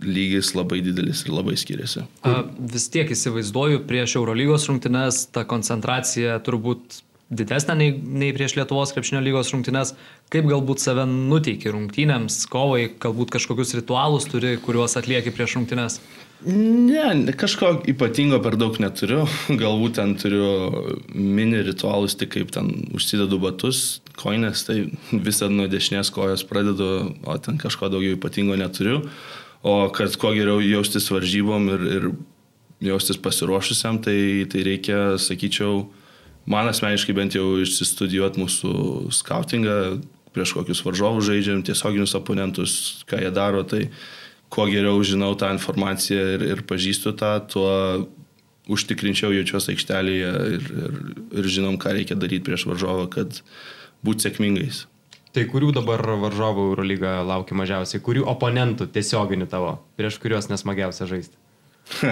lygis labai didelis ir labai skiriasi. A, vis tiek įsivaizduoju, prieš Eurolygos rungtynes ta koncentracija turbūt didesnė nei, nei prieš Lietuvos krepšinio lygos rungtynes. Kaip galbūt save nuteiki rungtynėms, kovai, galbūt kažkokius ritualus turi, kuriuos atlieki prieš rungtynes? Ne, kažko ypatingo per daug neturiu. [laughs] Galbūt ten turiu mini ritualus, tik kaip ten užsidedu batus, koinės, tai visą nuo dešinės kojos pradedu, o ten kažko daugiau ypatingo neturiu. O kad kuo geriau jaustis varžybom ir, ir jaustis pasiruošusiam, tai, tai reikia, sakyčiau, man asmeniškai bent jau išsistudijuoti mūsų scoutingą, prieš kokius varžovus žaidžiam, tiesioginius oponentus, ką jie daro. Tai, kuo geriau žinau tą informaciją ir, ir pažįstu tą, tuo užtikrinčiau jaučiuosi aikštelėje ir, ir, ir žinom, ką reikia daryti prieš varžovą, kad būti sėkmingais. Tai kurių dabar varžovų Eurolyga laukia mažiausiai, kurių oponentų tiesioginių tavo, prieš kuriuos nesmagiausia žaisti?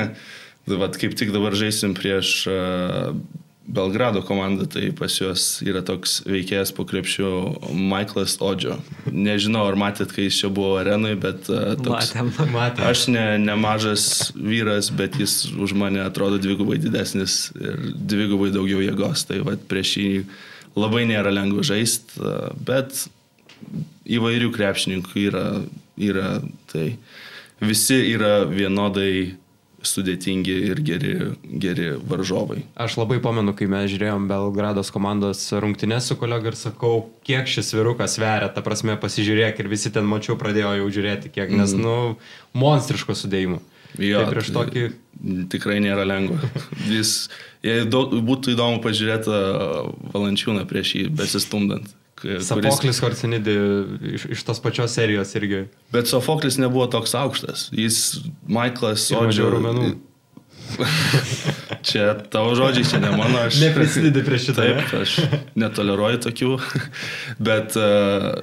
[laughs] Vat kaip tik dabar žaisim prieš uh, Belgrado komanda, tai pas juos yra toks veikėjas po krepšiu Michaelas Odžio. Nežinau, ar matėt, kai jis čia buvo arenui, bet uh, toks, Matėm, matėm. aš ne, nemažas vyras, bet jis už mane atrodo dvigubai didesnis ir dvigubai daugiau jėgos. Tai vad prieš jį labai nėra lengva žaisti, uh, bet įvairių krepšininkų yra, yra tai visi yra vienodai sudėtingi ir geri, geri varžovai. Aš labai pamenu, kai mes žiūrėjom Belgrados komandos rungtynės su kolega ir sakau, kiek šis virukas sveria, ta prasme pasižiūrėk ir visi ten mačiau pradėjo jau žiūrėti, kiek, nes, mm. nu, monstriško sudėjimo. Jo, tai prieš tokį... Tikrai nėra lengva. [laughs] Jis, jei daug, būtų įdomu pažiūrėti valančiūną prieš jį besistumdant. Sofoklis kuris... Horcinidį iš, iš tos pačios serijos irgi. Bet Sofoklis nebuvo toks aukštas. Jis, Michaelas Odžio. [laughs] Čia tavo žodžiai, čia ne mano, aš. Neprisidedi prie šito. Taip, ne? aš netoleruoju tokių, [laughs] bet uh,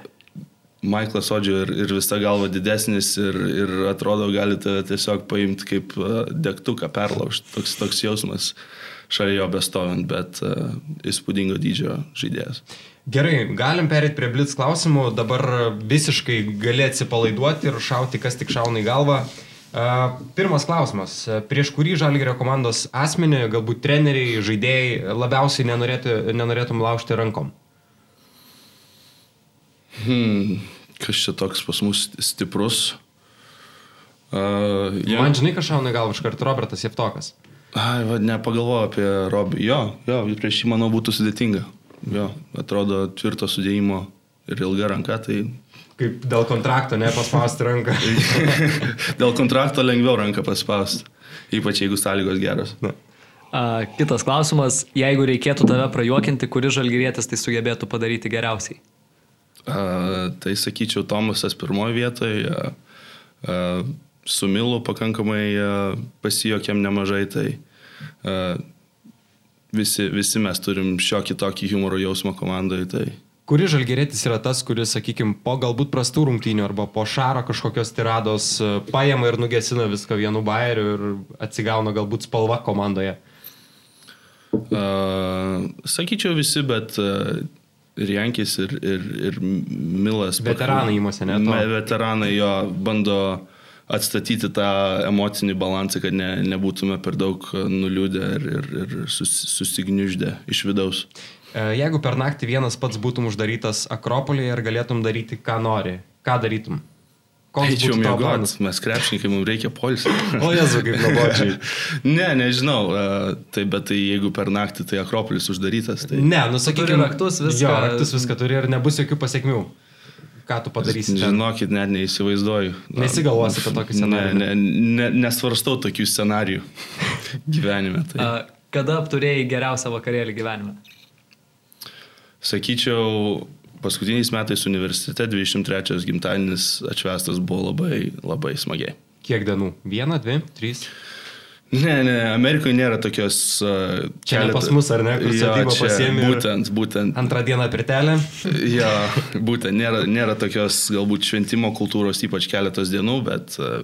Michaelas Odžio ir, ir visa galva didesnis ir, ir atrodo gali tave tiesiog paimti kaip uh, degtuką perlaužti, toks, toks jausmas šalia jo bestovint, bet uh, įspūdingo dydžio žaidėjas. Gerai, galim perėti prie blitz klausimų. Dabar visiškai gali atsipalaiduoti ir šauti, kas tik šauna į galvą. Pirmas klausimas. Prieš kurį žalgerio komandos asmenį, galbūt treneriai, žaidėjai labiausiai nenorėtų, nenorėtum laužti rankom? Hmm, kas čia toks pas mus stiprus? Uh, Ja. Man žinai, kas šauna į galvą iš karto Robertas Jeftokas. Ai, va, nepagalvoju apie Robį. Jo, jo, prieš jį, manau, būtų sudėtinga. Jo, atrodo tvirto sudėjimo ir ilga ranka, tai Kaip dėl kontrakto, ne paspausti ranką. [laughs] dėl kontrakto lengviau ranką paspausti. Ypač jeigu sąlygos geros. Na. A, kitas klausimas, jeigu reikėtų tave prajuokinti, kuris žalgyrėtis tai sugebėtų padaryti geriausiai? A, tai sakyčiau, Tomasas pirmoje vietoje, a, a, su Milu pakankamai a, pasijokėm nemažai, tai a, visi, visi mes turim šiokį tokį humoro jausmą komandoje. Tai Kuri žalgerėtis yra tas, kuris, sakykime, po galbūt prastų rungtynių arba po šaro kažkokios tirados e, paima ir nugesina viską vienu bairiu ir atsigauna galbūt spalva komandoje? Uh, sakyčiau visi, bet uh, ir Jankis, ir, ir, ir Milas. Veteranai įmose, ne? To. Veteranai jo bando atstatyti tą emocinį balansą, kad ne, nebūtume per daug nuliūdę ir, ir, ir sus, susigniuždę iš vidaus. E, Jeigu per naktį vienas pats būtum uždarytas Akropolėje ir galėtum daryti, ką nori, ką darytum? Eičiau mėgoti, mes krepšininkai, mums reikia polisio. [laughs] O Jezu, kaip nuobodžiai. [laughs] ne, nežinau, uh, tai bet tai jeigu per naktį tai Akropolis uždarytas, tai... Ne, nu sakykime, Turi raktus, viską. Jo, raktus viską turi ir nebus jokių pasiekmių. Ką tu padarysi? ten? Žinokit, net neįsivaizduoju. Nesigalvosi apie tokį scenarijų? Ne, ne, ne, nesvarstau tokių scenarijų [laughs] gyvenime. Tai. A, kada apturėjai geriausią vakarėlį gyvenime? Sakyčiau, paskutiniais metais universitete 23 gimtadienis atšvestas buvo labai, labai smagiai. Kiek dienų? Vieną, dvi, trys? Ne, ne, Amerikoje nėra tokios... Uh, Čia ne pas mus, ar ne, kur sodybą pasiėmė ir- Būtent, būtent. Antrą dieną pirtelė. Ja, būtent, nėra, nėra tokios galbūt šventimo kultūros, ypač keletos dienų, bet uh,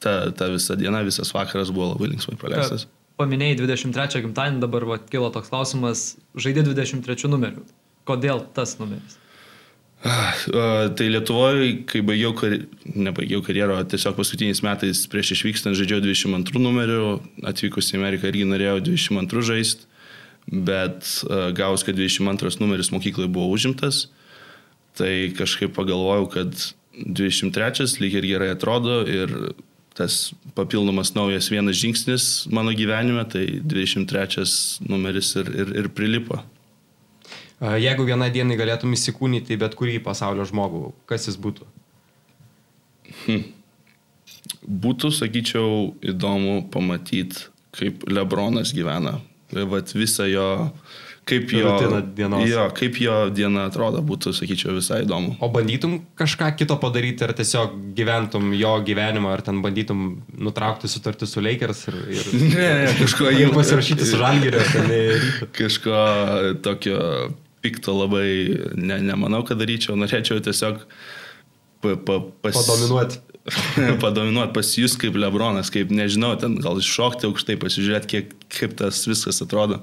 ta, ta visa diena, visas vakaras buvo labai linksmai praleistas. Paminėjai 23 gimtadienį, dabar va, kilo toks klausimas, žaidė 23 numeriu. Kodėl tas numeris? Ah, Tai Lietuvoje, kai baigiau, kar... nebaigiau karjerą, tiesiog paskutiniais metais prieš išvykstant žaidžiau 22 numeriu, atvykus į Ameriką irgi norėjau 22 žaisti, bet a, gavus, kad 22 numeris mokyklai buvo užimtas, tai kažkaip pagalvojau, kad 23 lyg ir gerai atrodo ir tas papildomas naujas vienas žingsnis mano gyvenime, tai 23 numeris ir, ir, ir prilipo. Jeigu vieną dieną galėtum įsikūnyti bet kurį pasaulio žmogų, kas jis būtų? Būtų, sakyčiau, įdomu pamatyti, kaip Lebronas gyvena. Vat visą jo, kaip jo, jo, kaip jo diena atrodo, būtų, sakyčiau, visai įdomu. O bandytum kažką kito padaryti, ar tiesiog gyventum jo gyvenimą, ar ten bandytum nutraukti sutartį su Lakers ir, ir, [laughs] Ne, ne, kažko ir pasirašyti su [laughs] rytą. Kažko tokio pikto labai ne, nemanau, kad daryčiau. Norėčiau tiesiog pa, pa, pas... Padominuoti. [laughs] padominuoti, pasijus kaip Lebronas, kaip nežinau, ten gal iššokti aukštai, pasižiūrėti, kiek, kaip tas viskas atrodo.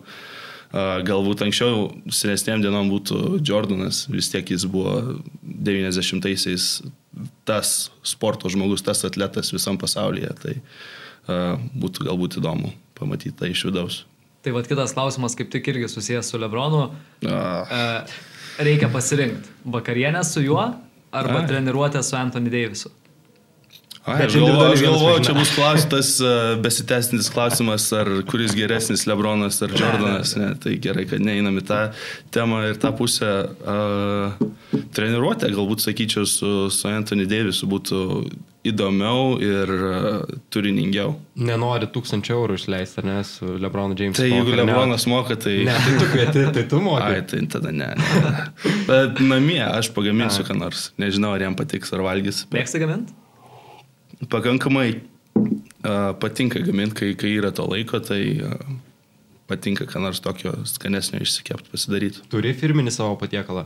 Galbūt anksčiau, senesnėm dienom būtų Jordanas, vis tiek jis buvo 90-aisiais tas sporto žmogus, tas atletas visam pasaulyje. Tai a, būtų galbūt įdomu pamatyti tai iš vidaus. Tai vad kitas klausimas, kaip tik irgi susijęs su Lebronu. A, E, reikia pasirinkti vakarienę su juo arba Ai. treniruotę su Anthony Davisu. Ai, aš galvoju, galvoju, čia bus klaustas besitęsintis klausimas, ar kuris geresnis Lebronas ar Jordanas. Ne, tai gerai, kad neeinam į tą temą ir tą pusę. Uh, treniruotę, galbūt sakyčiau, su, su Anthony Davisu būtų įdomiau ir uh, turiningiau. Nenori tūkstančių eurų išleisti, ar ne, su Lebronu Jamesu. Tai jeigu Walker, ne? Lebronas moka, tai... Ne, tai tu kvieti, tai tu moki. Ai, tai tada ne. ne. Bet namie aš pagaminsiu ką nors. Nežinau, ar jam patiks ar valgys. Bet Mėgsti gaminti? pakankamai A, patinka gaminti, kai, kai yra to laiko, tai a, patinka, ką nors tokio skanesnio išsikepti, pasidaryti. Turi firminį savo patiekalą.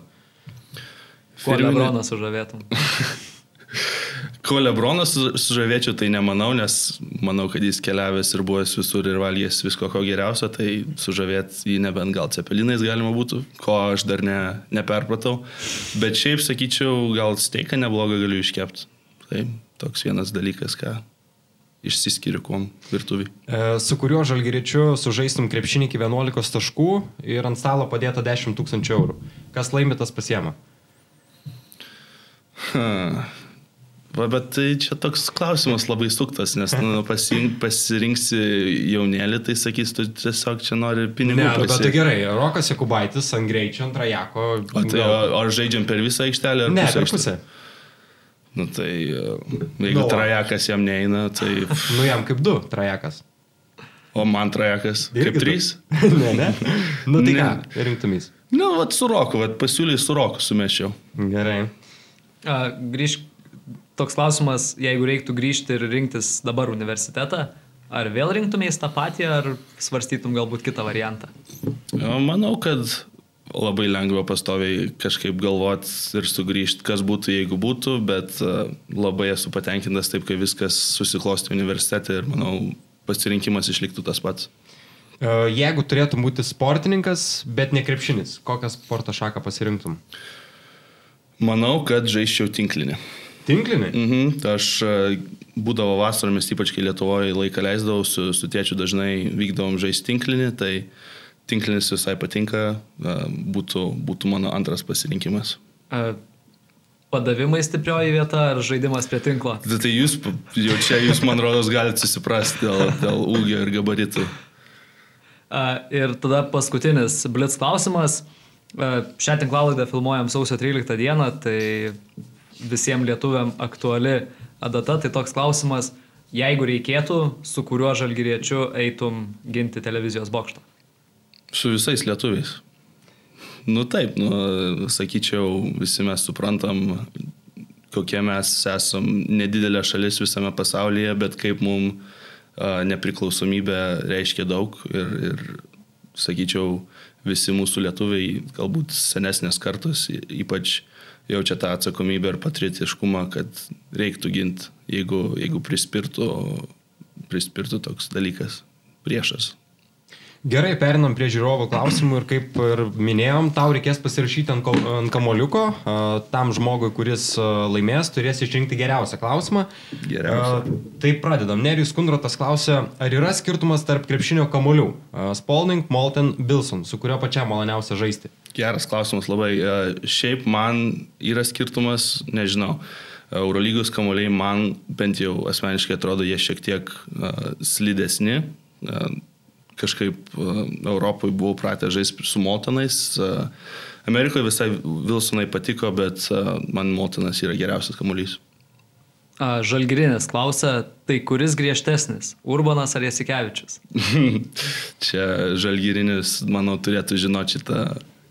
Kuo Firminį- Lebroną sužavėtum? [laughs] Ko Lebroną su- sužavėčiau, tai nemanau, nes manau, kad jis keliavęs ir buvęs visur ir valgęs visko ko geriausio, tai sužavėti jį nebent gal cepelinais galima būtų, ko aš dar ne, neperpratau. Bet šiaip sakyčiau, gal steiką neblogą galiu iškepti. Tai toks vienas dalykas, ką išsiskiriu kuom virtuviai. E, su kuriuo žalgyriečiu sužaistum krepšinį iki 11 taškų ir ant stalo padėta 10 tūkstančių eurų. Kas laimi, tas pasiema. Bet tai čia toks klausimas labai suktas, nes nu, pasirink, pasirinksi jaunėlį, tai sakys, tu tiesiog čia nori pinigų. Ne, bet tai gerai. Rokas Jakubaitis ant greičio, ant rajako. O tai o ar žaidžiam per visą aikštelę? Ar Ne, pusę per pusę. Nu tai e, jeigu Nu, o. trajekas jam neina, tai... [laughs] Nu jam kaip du trajakas. O man trajekas kaip Irgi du. trys? [laughs] ne, ne. Nu tai Ne. ką, rinktumys. Nu, vat su roku, vat pasiūlyi su roku sumešiau. Gerai. A, Grįžk, toks klausimas, jeigu reiktų grįžti ir rinktis dabar universitetą, ar vėl rinktumės tą patį, ar svarstytum galbūt kitą variantą? Manau, kad labai lengva pastoviai kažkaip galvoti ir sugrįžti, kas būtų, jeigu būtų, bet e, labai esu patenkintas taip, kai viskas susiklosti universitete ir manau, pasirinkimas išliktų tas pats. E, Jeigu turėtum būti sportininkas, bet ne krepšinis, kokią sporto šaką pasirinktum? Manau, kad žaisčiau tinklinį. Tinklinį? Mhm, aš e, būdavo vasaromis, ypač kai Lietuvoje laiką leisdavau, su, su tėčiu dažnai vykdavom žaisti tinklinį, tai tinklinis visai patinka, e, būtų, būtų mano antras pasirinkimas. A, Padavimai stiprioji vieta ar žaidimas prie tinklo? Tai, tai jūs, jau čia jūs, man rodos, galite susiprasti dėl, dėl ūgio ir gabaritų. A, Ir tada paskutinis blitz klausimas. A, Šią tinklalaidą filmuojam sausio 13 dieną, tai visiems lietuviam aktuali data. Tai toks klausimas, jeigu reikėtų, su kuriuo žalgyriečiu eitum ginti televizijos bokštą? Su visais lietuviais. Nu taip, nu, sakyčiau, visi mes suprantam, kokie mes esam nedidelė šalis visame pasaulyje, bet kaip mums nepriklausomybė reiškia daug ir, ir sakyčiau, visi mūsų lietuviai, galbūt senesnės kartos, ypač jaučia tą atsakomybę ir patriotiškumą, kad reiktų ginti, jeigu, jeigu prispirtų, prispirtų toks dalykas priešas. Gerai, perinam prie žiūrovų klausimų ir kaip ir minėjom, tau reikės pasirašyti ant, ant kamoliuko, tam žmogui, kuris laimės, turės išrinkti geriausią klausimą. Geriausią. Tai pradedam. Nerijus Kundrotas klausia, ar yra skirtumas tarp krepšinio kamolių? Spalding, Molten, Bilson, su kurio pačiam maloniausia žaisti? Geras klausimas labai. E, Šiaip man yra skirtumas, nežinau. Eurolygos kamuoliai man bent jau asmeniškai atrodo, jie šiek tiek uh, slidesni. Uh, kažkaip uh, Europoje buvau pratę žaisti su Moltonais. Uh, Amerikoje visai Wilsonai patiko, bet uh, man Moltonas yra geriausias kamuolys. A, Žalgirinės klausia, tai kuris griežtesnis - Urbanas ar Jasikevičius? [laughs] Čia žalgyrinis, manau, turėtų žinoti šitą,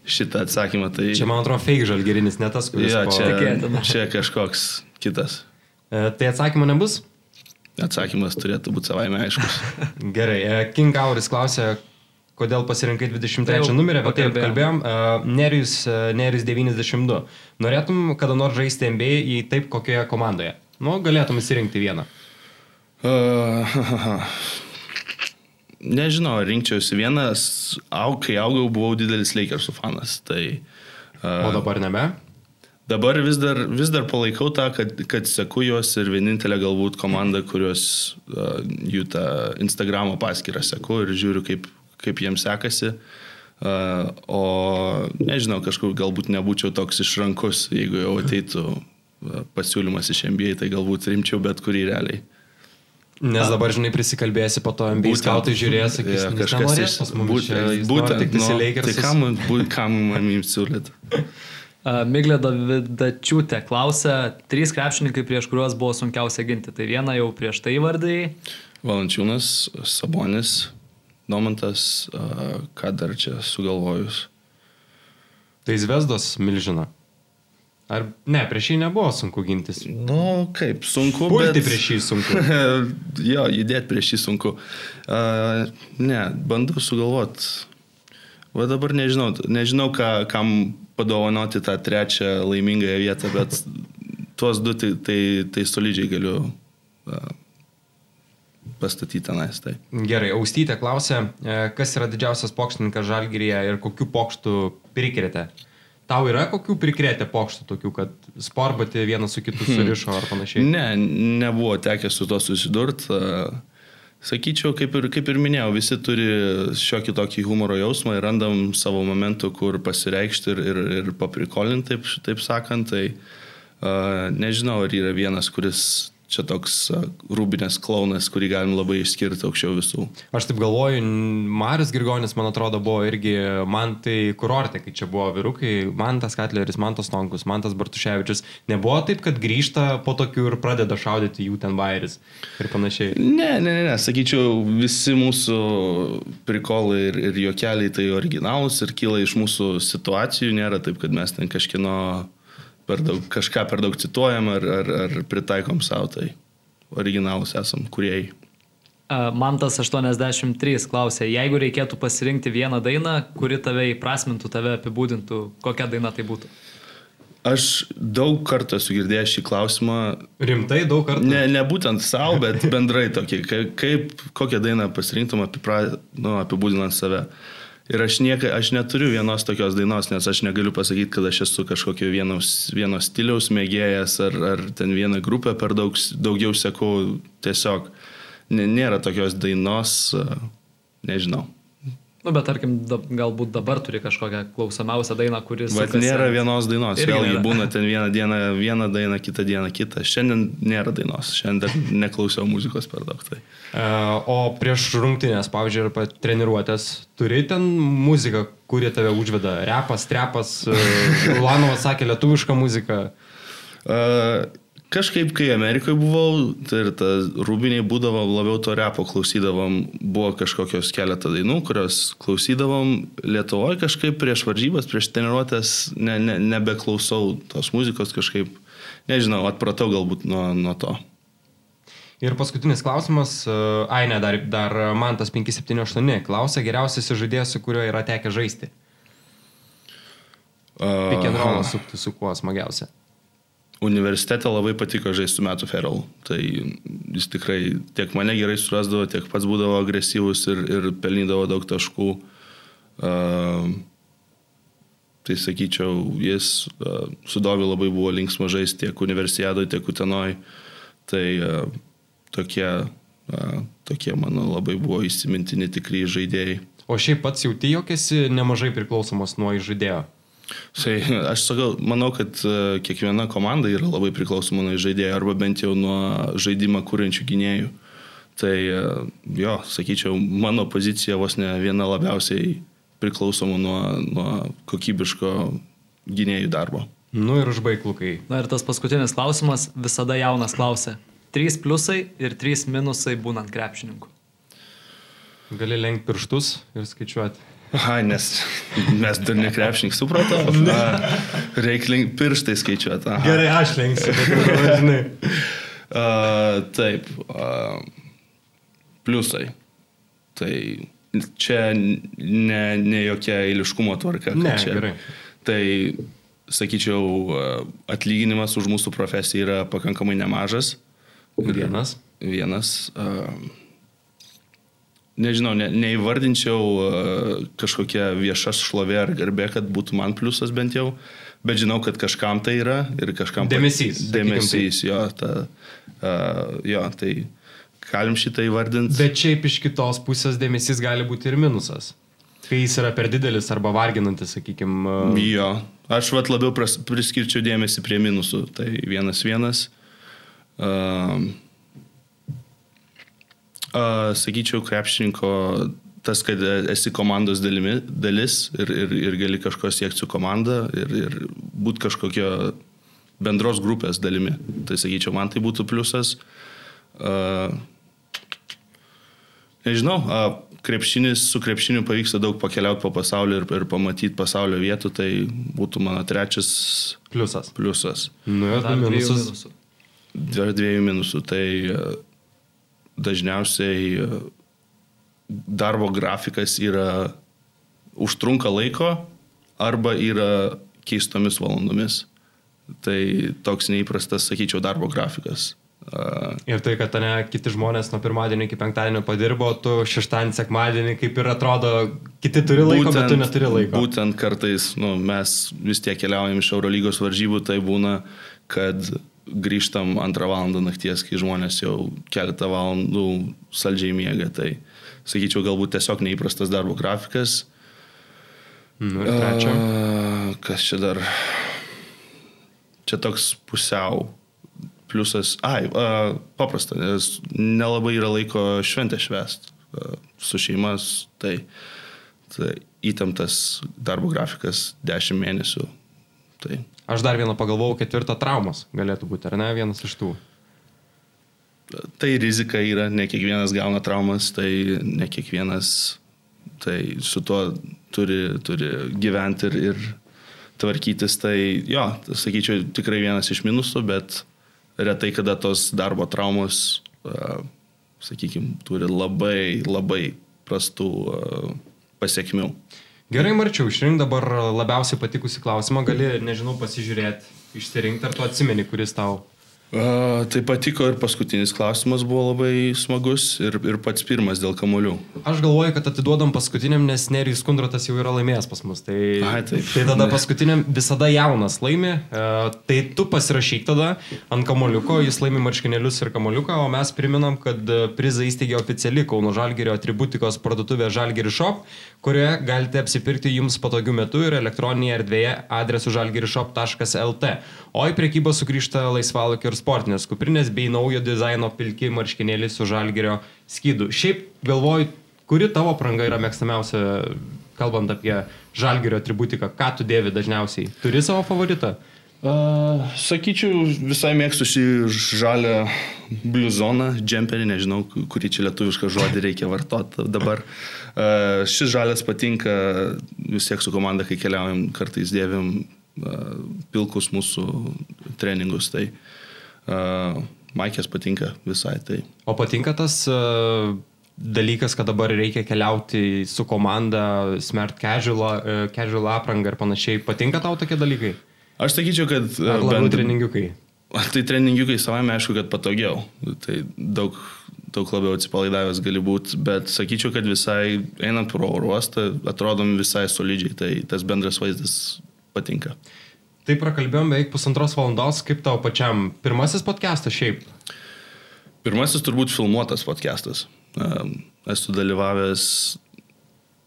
šitą atsakymą. Tai, Čia, man atrodo, fake žalgerinis, ne tas, kuris... ja, po- čia, Tikėtina. čia kažkoks kitas. E, Tai atsakymo nebus? Atsakymas turėtų būti savaime aiškus. [laughs] Gerai, e, King Auris klausė, kodėl pasirinkai 23 Tai numerį, apie tai kalbėjom. E, Nerijus, e, Nerijus 92. Norėtum kada nors žaisti NBA į taip kokioje komandoje? Nu, galėtum įsirinkti vieną. Uh, [laughs] [laughs] nežinau, rinkčiausi vienas, au, kai augau, buvau didelis Lakersų fanas. Tai O uh, dabar nebe? dabar vis dar, vis dar palaikau tą, kad, kad seku juos ir vienintelė galbūt komanda, kurios uh, jų tą Instagramo paskyrą seku ir žiūriu, kaip, kaip jiems sekasi. Uh, o nežinau, kažkur galbūt nebūčiau toks išrankus, jeigu jau ateitų pasiūlymas iš NBA, tai galbūt rimčiau bet kurį realiai. Nes dabar, žinai, prisikalbėsi po to Būtent. skautai žiūrės, sakys, Jo, yeah, kažkas iš pas mumis čia, jis nori būtent, tik visi nu, tai kam, bū- kam man jums siūlyt? Miglė Davidačiūtė klausia, trys krepšininkai, prieš kuriuos buvo sunkiausia ginti. Tai vieną jau prieš tai vardai. Valančiūnas, Sabonis, Domantas, ką dar čia sugalvojus. Tai Zvezdos milžina. Ar ne, prieš jį nebuvo sunku gintis. Nu, kaip, sunku. Pulti bet... prieš jį sunku. [laughs] jo, judėti prieš jį sunku. Uh, ne, bandau sugalvot. Va dabar nežinau, nežinau ką, kam padovanoti tą trečią laimingąją vietą, bet [laughs] tuos du tai, tai, tai solidžiai galiu uh, pastatyti tenais. Tai. Gerai, Austytė klausė, e, kas yra didžiausias pokštininkas Žalgirėje ir kokiu pokštu prikrėtė? Tau yra kokių prikrėtę pokštų tokių, kad sporbatį vienas su kitu surišo ar panašiai? Ne, nebuvo tekę su to susidurt. Sakyčiau, kaip ir, kaip ir minėjau, visi turi šiokį tokį humoro jausmą ir randam savo momentų, kur pasireikšti ir, ir, ir paprikolinti, taip, taip sakant. Tai uh, nežinau, ar yra vienas, kuris čia toks rūbinės klaunas, kurį galim labai išskirti aukščiau visų. Aš taip galvoju, Marius Girgonis, man atrodo, buvo irgi man tai kurortė, kai čia buvo vyrukai, man tas Katleris, man tas Tonkus, man tas Bartuševičius. Nebuvo taip, kad grįžta po tokių ir pradeda šaudyti jų ten bairis ir panašiai. Ne, ne, ne, ne, sakyčiau, visi mūsų prikolai ir, ir juokeliai tai originalūs ir kyla iš mūsų situacijų, nėra taip, kad mes ten kažkino per daug, kažką per daug cituojam ar, ar, ar pritaikom savo, tai originalus esam kuriejai. Mantas 83 klausė, jeigu reikėtų pasirinkti vieną dainą, kuri tave įprasmintų, tave apibūdintų, kokia daina tai būtų? Aš daug kartų esu girdėjęs šį klausimą. Rimtai daug kartų? Ne, ne būtent savo, bet bendrai tokį. Kaip, kaip kokią dainą pasirinktum apipra, nu, apibūdinant save. Uh, Ir aš, nieka, aš neturiu vienos tokios dainos, nes aš negaliu pasakyti, kad aš esu kažkokio vienos, vieno stiliaus mėgėjas ar, ar ten vieną grupę per daug, daugiau sekau. Tiesiog nėra tokios dainos, nežinau. Nu, bet tarkim, da, galbūt dabar turi kažkokią klausomiausią dainą, kuris... Bet nėra vienos dainos. Vėlgi būna ten vieną dieną vieną dainą, kitą dieną kitą. Šiandien nėra dainos. Šiandien neklausiau muzikos per daug. Tai. Uh, o prieš rungtynės, pavyzdžiui, arba treniruotės, turi ten muziką, kuri tave užveda? Repas, trepas, uh, Lanovas sakė lietuvišką muziką. Uh, Kažkaip, kai Amerikoje buvau, tai ir ta rūbiniai būdavo labiau to repo klausydavom, buvo kažkokios keletą dainų, kurios klausydavom Lietuvoje kažkaip prieš varžybas, prieš treniruotės, ne, ne, nebeklausau tos muzikos kažkaip, nežinau, atpratau galbūt nuo, nuo to. Ir paskutinis klausimas, ai ne, dar, dar man tas 578 klausia geriausias žaidėjas, su kuriuo yra tekę žaisti. Uh, roll sukti su kuo smagiausia universitete labai patiko žaisti su Metu Ferrell. Tai jis tikrai tiek mane gerai surasdavo, tiek pats būdavo agresyvus ir, ir pelnydavo daug taškų. Uh, tai sakyčiau, jis uh, su Dovi labai buvo linksma žaisti tiek universiadoje, tiek Utenoj. Tai uh, tokie, uh, tokie mano labai buvo įsimintini tikrai žaidėjai. O šiaip pats jauti, jog esi nemažai priklausomas nuo žaidėjo? Tai [laughs] aš sakau, manau, kad e, kiekviena komanda yra labai priklausoma nuo žaidėjų arba bent jau nuo žaidimą kūrenčių gynėjų. Tai e, jo, sakyčiau, mano pozicija vos ne viena labiausiai priklausoma nuo, nuo kokybiško gynėjų darbo. Nu ir užbaig lukai. Na ir tas paskutinis klausimas visada jaunas klausė. Trys pliusai ir trys minusai būnant krepšininku. Gali lenkti pirštus ir skaičiuoti. Aha, nes mes dar [laughs] ne krepšininkai, supratau. Reikia pirštai skaičiuoti. Aha. Gerai, aš lenksiu, bet žinai. [laughs] Uh, taip. Uh, pliusai. Tai čia ne, ne jokia eiliškumo tvarka. Ne, čia. gerai. Tai, sakyčiau, atlyginimas už mūsų profesiją yra pakankamai nemažas. Vienas. Vienas. Uh, nežinau, ne, neįvardinčiau uh, kažkokia vieša šlovė ar garbė, kad būtų man pliusas bent jau, bet žinau, kad kažkam tai yra ir kažkam... Dėmesys. Dėmesys, jo, ta, uh, jo, tai galim šitą įvardinti. Bet šiaip iš kitos pusės dėmesys gali būti ir minusas. Kai jis yra per didelis arba varginantis, sakykime. Uh... Jo, aš vat labiau priskirčiau dėmesį prie minusų. Tai vienas vienas. Uh, sakyčiau, krepšininko tas, kad esi komandos dalimi, dalis ir, ir, ir gali kažko siekti su komanda ir, ir būti kažkokio bendros grupės dalimi. Tai sakyčiau, man tai būtų pliusas. Uh, Nežinau, a, krepšinis, su krepšiniu pavyksta daug pakeliauti po pasaulį ir, ir pamatyti pasaulio vietų, tai būtų mano trečias Pliusas. pliusas. Nu, ir Dar du dviejų minusų. Dar dviejų minusų. Tai dažniausiai e, darbo grafikas yra užtrunka laiko arba yra keistomis valandomis. Tai toks neįprastas, sakyčiau, darbo grafikas. Ir tai, kad ne kiti žmonės nuo pirmadienio iki penktadienio padirbo, tu šeštadienį, sekmadienį, kaip ir atrodo, kiti turi laiko, bet tu neturi laiko. Būtent kartais nu, mes vis tiek keliaujam iš Eurolygos varžybų, tai būna, kad grįžtam antrą valandą nakties, kai žmonės jau keletą valandų saldžiai miega. Tai sakyčiau, galbūt tiesiog neįprastas darbo grafikas. Nu, ir trečia. A, kas čia dar? Čia toks pusiau. Pliusas, ai, a, paprasta, nes nelabai yra laiko šventę švest a, su šeimas, tai, tai įtemptas darbo grafikas 10 mėnesių. Tai Aš dar vieną pagalvojau, ketvirtą traumas galėtų būti, ar ne, vienas iš tų. Tai rizika yra, ne kiekvienas gauna traumas, tai ne kiekvienas, tai su tuo turi, turi gyventi ir, ir tvarkytis. Tai jo, sakyčiau, tikrai vienas iš minusų, bet retai kada tos darbo traumos, sakykime, turi labai, labai prastų pasiekmių. Gerai, Marčiau, išrink dabar labiausiai patikusi klausimą, gali, nežinau, pasižiūrėti, išsirinkti, ar tu atsimeni, kuris tau. Tai patiko ir paskutinis klausimas buvo labai smagus ir, ir pats pirmas dėl kamolių. Aš galvoju, kad atiduodam paskutiniam, nes Nerijus Kundratas jau yra laimėjęs pas mus. Tai, Ai, taip. tai tada paskutiniam visada jaunas laimi. Tai tu pasirašyk tada ant kamoliuko, jis laimi marškinėlius ir kamoliuką, o mes priminam, kad e, prizą įsteigė oficiali Kauno Žalgerio atributikos parduotuvė Žalgeri Shop, kurioje galite apsipirkti jums patogiu metu ir elektroninėje erdvėje adresu žalgerishop.lt. O į priekybą sugrįžta laisvalokio ir sportinės kuprinės bei naujo dizaino pilki marškinėliai su žalgerio skydu. Šiaip galvoju, kuri tavo pranga yra mėgstamiausia, kalbant apie žalgerio atributiką, ką tu dėvi dažniausiai? Turi savo favoritą? Uh, sakyčiau, visai mėgstu šį žalę bluzoną, džemperį, nežinau, kurį čia lietuvišką žodį reikia vartoti dabar. Uh, šis žalės patinka vis tiek su komanda, kai keliaujam, kartais dėvim uh, pilkus mūsų treningus, tai uh, Maikės patinka visai tai. O patinka tas dalykas, kad dabar reikia keliauti su komanda, smert casual, casual aprangą ir panašiai. Patinka tau tokie dalykai? Aš sakyčiau, kad Ar labiau treningiukai? [laughs] Tai treningiukai savame aišku, kad patogiau. Tai daug, daug labiau atsipalaidavęs gali būti, bet sakyčiau, kad visai einant pro oro uostą atrodom visai solidžiai, tai tas bendras vaizdas patinka. Tai prakalbėjom beveik pusantros valandos, kaip tau pačiam pirmasis podcastas šiaip. Pirmasis turbūt filmuotas podcastas. Esu dalyvavęs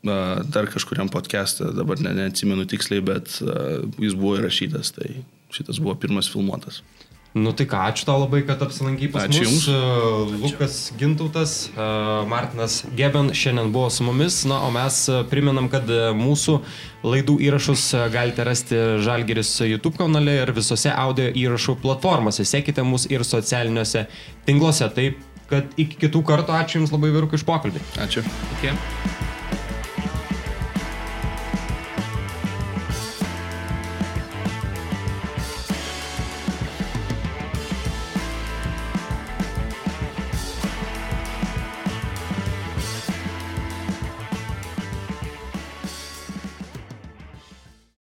dar kažkuriam podcast'e, dabar ne, neatsimenu tiksliai, bet jis buvo įrašytas, tai šitas buvo pirmas filmuotas. Nu tai ką, ačiū tau labai, kad apsilankai pas Ačiū mus. Jums. Uh, Lukas Gintautas, uh, Martinas Geben šiandien buvo su mumis. Na, o mes uh, priminam, kad mūsų laidų įrašus galite rasti Žalgeris YouTube kanale ir visose audio įrašų platformose. Sekite mus ir socialiniuose tinkluose. Taip, kad iki kitų kartų ačiū Jums labai virku iš pokalbį. Ačiū. Okay.